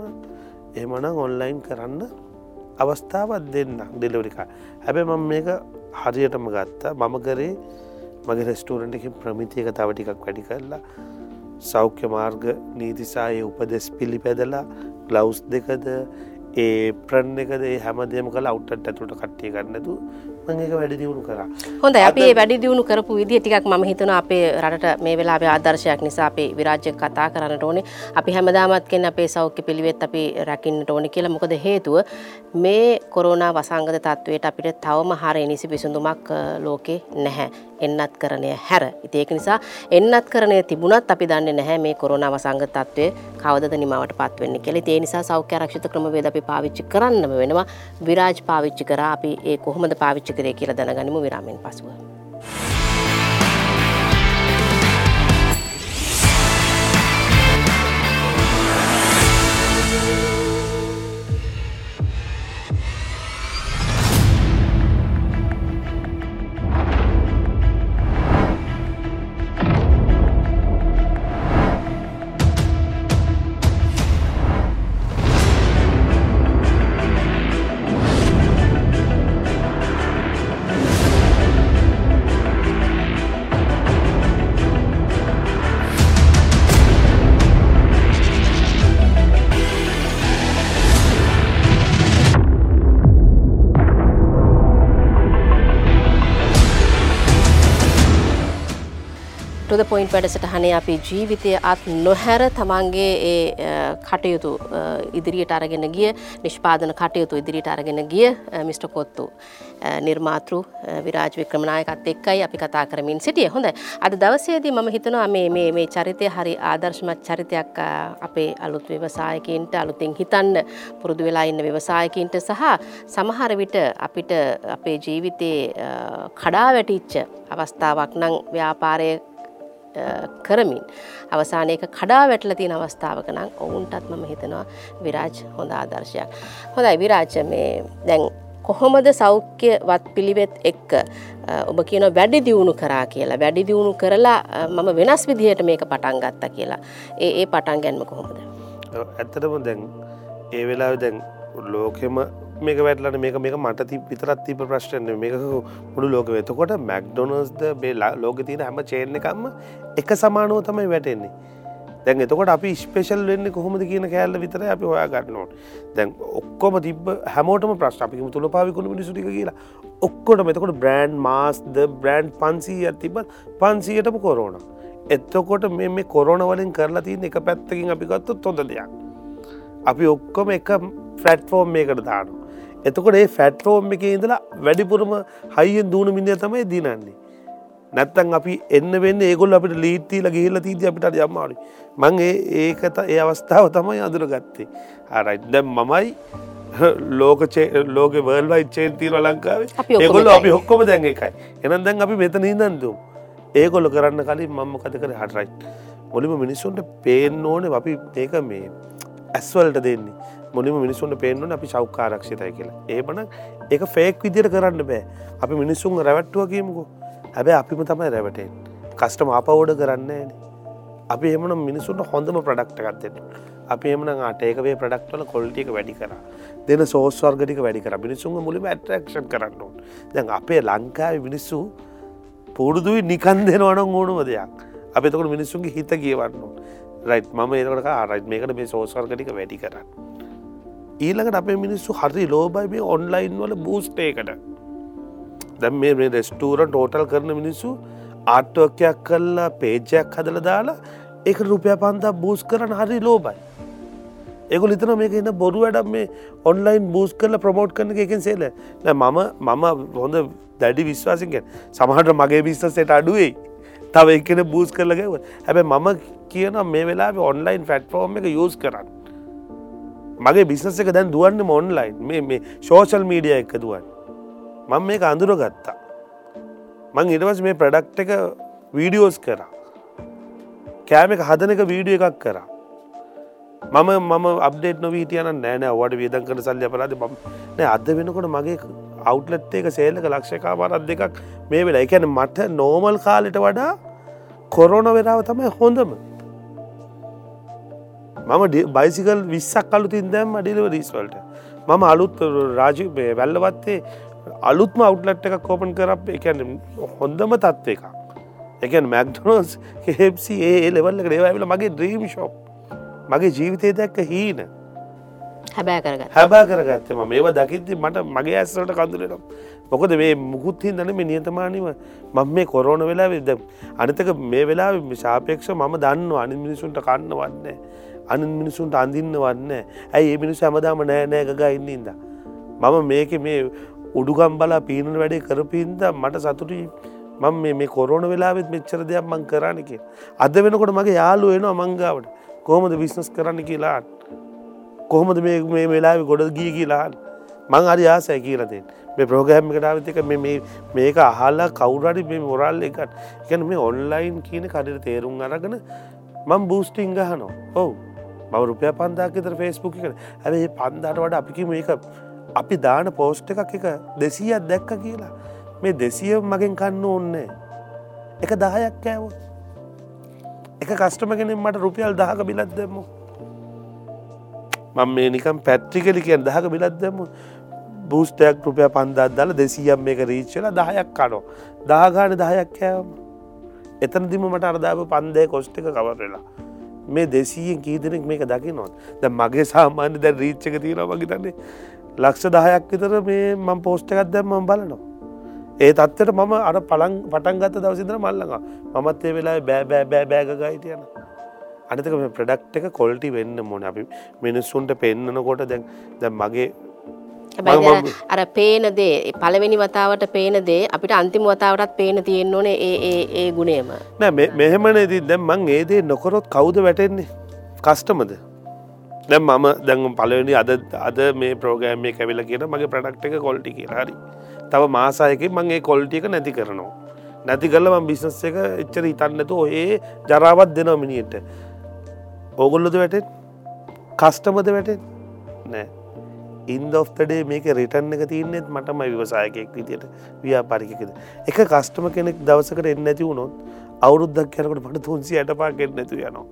එමන ඔන්ලයින් කරන්න අවස්ථාවත් දෙන්න ඩෙලවරිකා හැබැ මම මේක හරියටම ගත්තා. මම කරේ මගේ රෙස්ටූරන්ට එක ප්‍රමිතියක තව ටිකක් වැඩි කරලා සෞඛ්‍ය මාර්ග නීතිසාය උපදෙස් පිළි පැදලා ගලවස් දෙකද ඒ ප්‍රන් එකද හැමදේම කල අවට්ට ඇතුට කට්ටිය ගන්නතු මංඒක වැඩි දියුණු කර. හොඳ අපි වැඩි දියුණු කරපු විදි ටිකක් ම හිතන අපේ රට මේ වෙලා ආදර්ශයක් නිසා අපේ විරාජ්‍ය කතා කරන්නට ඕනේ. අපි හැමදාමත් කෙන් අපේ සෞඛ්‍ය පිළිවෙත් අපි රැකින්නට ඕනි කියලා. මොකද හේතුව මේ කොරෝනා වසංගත තත්ත්වයට අපිට තවම හර නිසි පිසුඳුමක් ලෝකේ නැහැ එන්නත් කරණය හැර ඉතිඒක නිසා එන්නත් කරණය තිබුණත් අපි දන්න නැහැ මේ කොරුණාව සංගතත්වය කවද නිමවට පත්වවෙන්න කෙලෙ ඒ නිසා සෞඛ්‍ය රක්ෂිත ක්‍රමවේද අපි පාවිච්චි කරන්නම වෙනවා. විරාජ් පාවිච්චි කර. අපි ඒ කොහොමද පාවිච්චි කරය කියලා දැනගනිමු. විරාමෙන් පසුව. ටද පොයින්් වැඩසටහනේ අපි ජීවිතය අත් නොහැර තමන්ගේ ඒ කටයුතු ඉදිරියට අරගෙන ගිය නිෂ්පාදන කටයුතු ඉදිරිට අරගෙන ගිය මිස්ට කොත්තු නිර්මාතෘ විරාජ වික්‍රමණයකත් එක්කයි අපි කතා කරමින් සිටිය. හොඳ අද දවසේදී මම හිතනවා මේ මේ චරිතය හරි ආදර්ශමත් චරිතයක් අපේ අලුත් ව්‍යවසායකින්ට අලුතින් හිතන්න පුරුදු වෙලා ඉන්න ව්‍යවසායකින්ට සහ සමහර විට අපිට අපේ ජීවිතයේ කඩා වැටිච්ච අවස්ථාවක් නම් ව්‍යාපාරය කරමින් අවසානයක කඩා වැටල තියෙන අවස්ථාවක නම් ඔවුන්ටත් මම හිතනවා විරාජ් හොඳ ආදර්ශයක්. හොඳයි විරාජ මේ දැන් කොහොමද සෞඛ්‍ය වත් පිළිවෙත් එක්ක ඔබ කියන වැඩි දියුණු කරා කියලා වැඩි දියුණු කරලා මම වෙනස් විදිහයට මේක පටන් ගත්ත කියලා ඒ ඒ පටන් ගැන්ම කොහොමද. ඇත්තටම දැන් ඒ වෙලා දැන් ලෝකෙම මේක වැටලන මේක මේක මට ති විතරත් තිබ ප්‍රශ්න මේක මුළු ලෝක වෙතකොට මැක්ඩොනස්ද බේ ලෝක තියන හැම චේන එකක්ම එක සමානුව තමයි වැටෙන්නේ. දැන් එතකොට අපි ස්පේෂල් වෙන්න කොහොමද කියන කෑල්ල විතර අපි හොයා ගන්නනොට දැන් ඔක්කොම තිබ හැමෝටම ප්‍රශ් අපිම තුළ පාවිකුණ මිනිසුටික කියලා. ඔක්කොට මෙතකොට බ්‍රන්් මාස්ද බ්‍රන්් පන්සීය තිබ පන්සීයටම කොරෝන එත්තකොට මේ මේ කොරෝන වලින් කරලා තියන එක පැත්තකින් අපි ගත්තු තොද දෙයක්. අපි ඔක්කොම එක ෆලට්ෆෝර්ම් මේකට දානු එතකොට ඒ ෆැට්ෆෝර්ම් එක ඉඳලා වැඩිපුරම හයියෙන් දූුණු මිනිිය තමයි දිනන්නේ. නැත්තන් අපි එන්න වෙන්න ඒගොල් අපිට ලීට්ටීල ගිහිල්ල තීති අපිට යම්මාඩි මං ඒ ඒකත ඒ අවස්ථාව තමයි අදුර ගත්තේ හරයිත් දැම් මමයි ලෝක ලෝක වර්ල්වයි චේන්තීර ලංකාවේ. ඒගොල්ල අපි හොක්කොම දැන් එකයි. එනම් දැන් අපි මෙතන හිදන්දුම් ඒගොල්ල කරන්න කලින් මම කත කර? හටරයි් මොලිම මිනිස්සුන්ට පේෙන් ඕන අපි ඒක මේ ඇස්වල්ට දෙන්නේ. මොනිම මිනිසුන්ට පේෙන්වන අපි සෞකාරක්ෂිතය කියලා. ඒබන එක ෆේක් විදියට කරන්න බෑ. අපි මිනිස්සුන් රැවැට්ටුව කියමුකෝ. හැබැ අපිම තමයි රැවටෙන් කස්ටම අපවෝඩ කරන්න අපි එමන මිනිසුන්ට හොඳම ප්‍රඩක්ටගත්දෙන අපි එමන ආටේකවේ ප්‍රඩක්ටල කොල්ටික වැඩි කර. දෙන සෝස්වර්ගටික වැඩි කර. මිනිසුන් මුලිම ඇටරක්ෂන් කරන්න ඕන්. දැන් අපේ ලංකාව මිනිස්සු පුරුදුයි නිකන් දෙනවන ඕනුම දෙයක්. අප තකට මිනිස්සුන්ගේ හිත කියවන්න රයි් ම ඒකට ආරයි් මේකට මේ සෝස්වර්ගටික වැඩි කරන්න. ඊළඟට අපේ මිනිස්සු හරි ලෝබයි මේ ඔන්ලයින් වල බූස්ටේකට දැම් මේ මේ රෙස්ටූර ටෝටල් කරන මිනිස්සු ආට්ටෝකයක් කල්ලා පේජයක් හදල දාලා එක රුපය පන්තා බූස් කරන හරි ලෝබයි ඒක ලිතන මේක එන්න බොරු වැඩම් මේ ඔන්ලයින් බූස් කරල ප්‍රමෝට් කරන එකෙන් සේල මම මම හොඳ දැඩි විශ්වාසිකෙන් සමහට මගේ විිස්සසට අඩුවේ තව එකන බූස් කරලගව හැබැ මම කියන මේ වෙලා ඔන්ලයින් ෆැට්ෆෝර්ම් එක යස් කරන්න. මගේ බිස්නස එක දැන් දුවන්න මොන්ලයින් මේ ශෝෂල් මීඩිය එක දුවන් මං මේක අඳුර ගත්තා මං ඉටවස් මේ ප්‍රඩක්් එක වීඩියෝස් කරා. කෑම එක හදන එක වීඩිය එකක් කරා. මම මම අප්ඩේට නොවීටියන නෑන වට වියදන් කර සල්ලය පලාද ම නෑ අද වෙනකොට මගේ අවුට්ලට් එක සේලක ලක්ෂකාවාරත් දෙකක් මේ වෙලා. එකැන මට නෝමල් කාලෙට වඩා කොරෝන වෙලාව තමයි හොඳම. මම බයිසිකල් විස්සක් කලුතින් දැම් ඩිලව රීස්වල්ට මම අලුත් රාජ වැල්ලවත්තේ අලුත්ම අවුට්ලට් එකක් කෝපන් කරප එකන හොඳම තත්ව එක එකන් මැක්ඩනෝස් හෙප්සි ඒ ලෙවල්ල ේවල මගේ ද්‍රීම් ශෝප් මගේ ජීවිතය දැක්ක හීන. හැබෑ කරග හැබා කරගත්තම මේවා දකිති මට මගේ ඇස්සට කඳුලනම් මොකද මේ මුකුත්හින් දන මේ නියතමානීම මම මේ කොරෝන වෙලා විද අනතක මේ වෙලා ශාපයක්ෂ මම දන්න අනි මිනිසුන්ට කන්න වන්නේ අන මිනිසුන්ට අඳින්න වන්න ඇයි ඒ මිනිසු හැමදාම නෑ නෑගග ඉන්නඉද මම මේක මේ උඩුගම් බලා පීනන වැඩේ කරපීන්ද මට සතුටි මං මේ කොරෝන වෙලාවෙත් මෙච්චර දෙයක් මං කරන්නක අද වෙනකොට මගේ යාලු වෙනවා මංගාවට කොහොමද විශ්නස් කරන්න කියලාට කොහොමද මේ වෙලා ගොඩ ගිය කියලාට මං අරි ආසය කියලදේ මේ ප්‍රෝගෑම් එකටාවතික මේක අහල්ලා කවුරඩි මේ මොරල් එකට ගැන මේ ඔන්ලයින් කියන කඩට තේරුම් අරගෙන මං බූස්ටිං ගහනෝ ඔවු. මව රුපය පන්දාකතර ෆෙස්බුක් කර. ඇ පන්දාට වඩ අපිකිම ඒක අපි දාන පෝස්ට් එකක් එක දෙසීයක් දැක්ක කියලා. මේ දෙසිය මගෙන් කන්න ඕන්නේ එක දහයක් කෑව එක කස්ටමගෙනින් මට රුපියල් දහක බිලත් දෙමු මං මේ නිකම් පැත්්‍රිකලි කියෙන් දහක බිලත් දෙමු බූස්ටයක් රුපය පන්දත් දල දෙසියම් මේක රීච්චල දහයක් කනෝ දාගාන දහයක් කෑවම. එතනදිම මට අරදාව පන්දය කොස්්ටික කවරලා මේ දෙසීයෙන් කීදනෙක් මේක දකි නොත් ද මගේ සාමාන්‍ය දැ රීච්චක තියෙන වගේතන්නේ ලක්ෂ දහයක් විතර මේ මං පෝස්්ටකත් දැම් මම් බලනවා. ඒ තත්වට මම අර පළං පටන් ගත්ත දවසිදර මල්ලඟ මත් ඒ වෙලා බෑ බෑ බෑ බෑගගයිතියන. අනතක මේ ප්‍රඩක්් එක කොල්ටි වෙන්න මොන අපි මිනිස්සුන්ට පෙන්න්නනකොට දැන් දැ මගේ අර පේනදේ පළවෙනි වතාවට පේනදේ අපිට අන්තිම වතාවටත් පේන තියෙන්න්න ඕනේ ඒ ඒ ගුණේම. නෑ මෙහෙමනේදී දැම් මං ඒදේ නොකොරොත් කවුද වැටෙන්නේ? කස්ටමද දැම් මම දැන් පලවෙනි අද අද මේ ප්‍රෝගෑම් මේ කැවිල කියන මගේ ප්‍රඩක්් එක කොල්ටි කියලා. හරි. තව මාසායක මගේ කොල්ටියක නැති කරනවා. නැති කරලම බිස්නස් එක එච්චර හිතන්නතු ඔඒ ජරාවත් දෙනවා මිනිට ඕගොල්ලොද වැටෙන් කස්ටමද වැටෙන් නෑ. ඉන්ද ඔෆ්තඩේ මේක රිටන්න එක තියන්නෙත් මටම විවසායකෙක් විදියට ව්‍යාපාරිකෙද එක කස්ටම කෙනෙක් දවසකට එන්න ඇති වුණොත් අවුරුද්දක් යනකට මට තුන්සි ඇටපා කෙන් නැතු යනවා.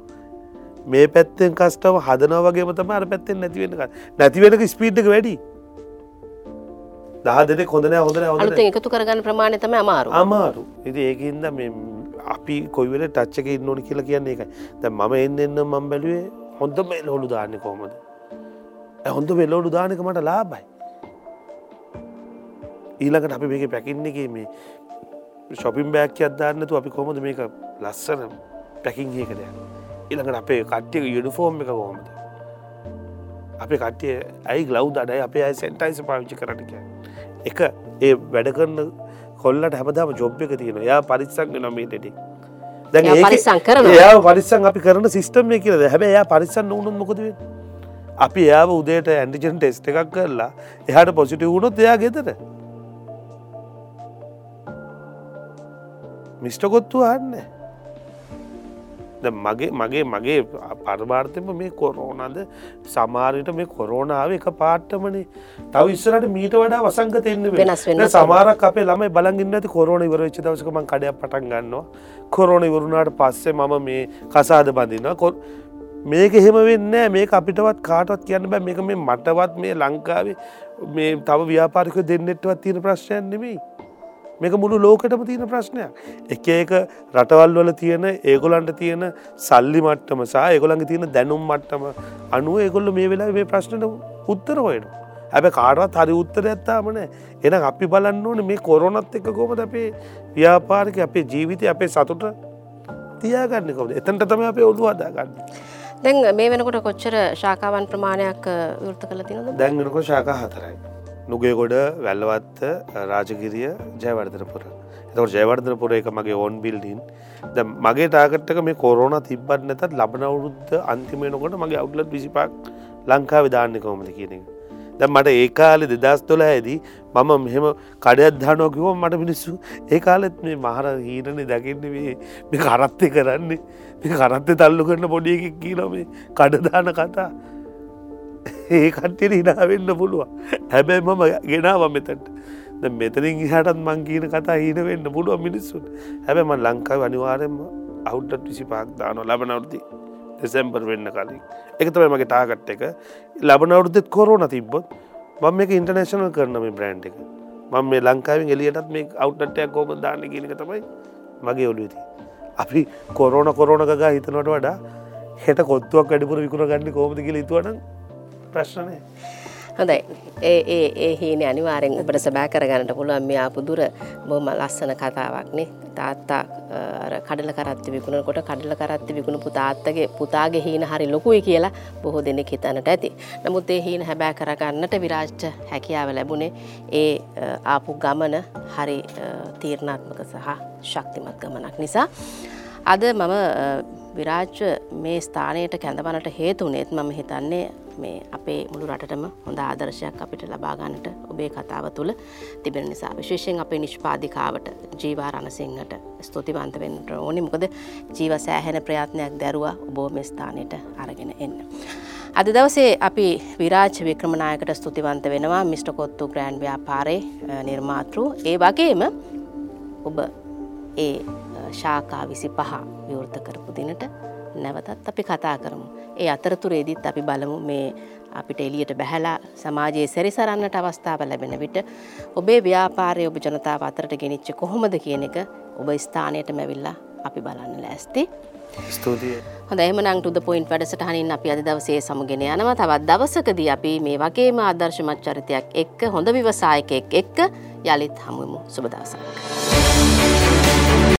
මේ පැත්තෙන් කස්ටම හදන වගේ තම අර පැත්තෙන් නැතිවෙන නැතිවෙනක ස්පීට්ක වැඩි. දහ දෙනෙ හොඳන එකතු කරගන්න ප්‍රමාණය තම අමාරු. අමාරු. ඉති ඒකන්ද මේ අපි කොයිවෙල ටච්චක ඉන්නඕන කියලා කියන්නේ එකයි ද මම එන්න එන්න මම් බැලුවේ හොඳ මේ ලොලු දාන්න කෝමද හොඳ වෙල්ලෝඩු දානක මට ලාබයි ඊළඟට අපි මේක පැකින්නගේ මේ ශොපින් බෑක් අදදාන්නතු අපි කොමද මේක ලස්සන පැකින් ඒකද ඉළඟට අපේ කට්ටියක යුනිෆෝර්ම් එක කොහොමද? අපේ කට්ටිය ඇයි ගලව් දඩයි අපේ අයි සෙන්ටයිස පාවිච්චි කරටක එක ඒ වැඩ කරන්න කොල්ලට හැමදාම ජොබ් එක තියෙන යා පරිස්සංග නොමීටටි පරිස්සං කරන යා පරිස්සං අපි කරන සිිස්ටම් කියද හැබ යා පරිස්සන්න වුණුන් මොකදව අපි එයාව උදේට ඇන්ඩිජන් ටෙස්ට එකක් කරලා එහට පොසිටි වුණොත් එයා ගෙතට මිස්ටකොත්තු අන්න මගේ මගේ මගේ පරමාර්ථම මේ කොරෝනද? සමාරයට මේ කොරෝනාව එක පාට්ටමනේ. තව ඉස්සරට මීට වඩා වසංග තෙන්න වෙනස් වෙන්න සමාරක් අපේ ළමයි බලගින්න ඇති කොරෝන ඉවරච්ච දවසකම කඩයක් පටන් ගන්නවා. කොරෝන ඉවරුණාට පස්සේ මම මේ කසාද බඳන්න කො මේක එහෙම වෙන්න මේ අපිටවත් කාටත් කියන්න බෑ. මේක මේ මටවත් මේ ලංකාවේ මේ තව ව්‍යාපාරික දෙන්නෙට්වත් තියෙන ප්‍රශ්නයන් නෙමෙයි මේක මුළු ලෝකටම තියෙන ප්‍රශ්නයක්. එක ඒක රටවල් වල තියෙන ඒගොලන්ට තියෙන සල්ලි මට්ටම සහ ඒගොළඟ තියෙන දැනුම් මට්ටම අනුව ඒගොල්ල මේ වෙලා මේ ප්‍රශ්නට උත්තර හොයන. හැබ කාටවත් හරි උත්තර ඇත්තාමන එන අපි බලන්න ඕන මේ කොරොනත් එක කොමද අපේ ව්‍යාපාරික අපේ ජීවිතය අපේ සතුට තියාගන්න කොද එතන්ට තම අපේ ඔලු අදාගන්න. දැන් මේ වෙනකොට කොච්චර ශාකාවන් ප්‍රමාණයක් වෘත කළ තිනද දැන්ගෙනකො ශාකා හතරයි. නුගේගොඩ වැල්ලවත්ත රාජගිරිය ජයවර්ධනපුර. එතකට ජයවර්ධනපුර එක මගේ ඕන් බිල්ඩින් ද මගේ ටාගට්ටක මේ කොරෝන තිබ්බත් නැතත් ලබන අවුරුද්ධ අන්තිමයනකොට මගේ අවුලත් විසිපක් ලංකා විධාන්න කොමද කියන එක. ද මට ඒ කාලෙ දෙදස් තොල ඇදී මම මෙහෙම කඩයක් ධනෝකිවෝ මට මිනිස්සු ඒ කාලෙත් මේ මහර හීනනේ දකින්න මේ මේ කරත්තය කරන්නේ මේ කරත්තය තල්ලු කරන පොඩියකක් කියීලොමේ කඩදාන කතා. ඒ කට්ටියට හිනාවෙන්න පුළුව හැබැයි මම ගෙනාව මෙතට ද මෙතනින් හටත් මං කියන කතා හීන වෙන්න පුළුව මිනිස්සුන් හැබැම ලංකාව අනිවාරෙන්ම අවුට්ටත් විසි පාක් දාන ලබනවෘති දෙසැම්බර් වෙන්න කලින්. එකතම මගේ ටාගට් එක. ලබනවරුදෙත් කොරෝන තිබ්බොත් මම මේක ඉන්ටර්නේශනල් කරනම බ්‍රන්් එක. මම මේ ලංකාවෙන් එලියටත් මේ අවුට්ටයක් කෝම දාන්න කියනක තමයි මගේ ඔලුවති අපි කොරෝන කොරෝණ ගා හිතනොට වඩා හෙට කොත්තුවක් වැඩිපුර විකුණ ගන්න කෝමති කියල තුවන ප්‍රශ්නය හොඳයි ඒ ඒ ඒ හීන අනිවාරෙන් ඔබට සබෑ කරගන්නට පුළුවන් මේ ආපු දුර බොහොම ලස්සන කතාවක්නේ තාත්තා කඩල කරත්ති විකුණකොට කඩල කරත්ති විකුණපු තාත්තගේ පුතාගේ හීන හරි ලොකුයි කියලා බොහෝ දෙනෙක් හිතන්නට ඇති. නමුත් ඒ හීන හැබෑ කරගන්නට විරාජ්ට හැකියාව ලැබුණේ ඒ ආපු ගමන හරි තීරණාත්මක සහ ශක්තිමත් ගමනක් නිසා. අද මම විරාජ්‍ය මේ ස්ථානයට කැඳවනට හේතුනේත් මම හිතන්නේ මේ අපේ මුළු රටටම හොඳ ආදර්ශයක් අපිට ලබාගන්නට ඔබේ කතාව තුළ තිබෙන නිසා. විශේෂයෙන් අපේ නිෂ්පාධිකාවට ජීවා රණසිංහට ස්තුතිවන්ත වෙන්නට ඕනි. මොකද ජීව සෑහෙන ප්‍රයත්නයක් දැරුවා ඔබෝ මේ ස්ථානයට අරගෙන එන්න. අද දවසේ අපි විරාජ වික්‍රමනායකට ස්තුතිවන්ත වෙනවා මිස්ට කොත්තු ග්‍රෑන්් ව්‍යාපාරය නිර්මාතෘ. ඒ වගේම ඔබ ඒ ශාකා විසි පහ විවෘත කරපු දිනට නැවතත් අපි කතා කරමු. ඒ අතරතුරේදීත් අපි බලමු මේ අපිට එලියට බැහැලා සමාජයේ සැරිසරන්නට අවස්ථාව ලැබෙන විට ඔබේ ව්‍යාපාරය ඔබ ජනතාව අතරට ගෙනනිච්ච කොහොමද කියන එක ඔබ ස්ථානයට මැවිල්ලා අපි බලන්න ලෑස්ති. හොඳ එමනං ටුද පොයින්් වැඩසටහනින් අපි අද දවසේ සමුගෙන යනවා තවත් දවසකදී අපි මේ වගේම ආදර්ශමත් චරිතයක් එක්ක හොඳ විවසායකෙක් එක්ක යළිත් හමුවමු සුබදවසක්.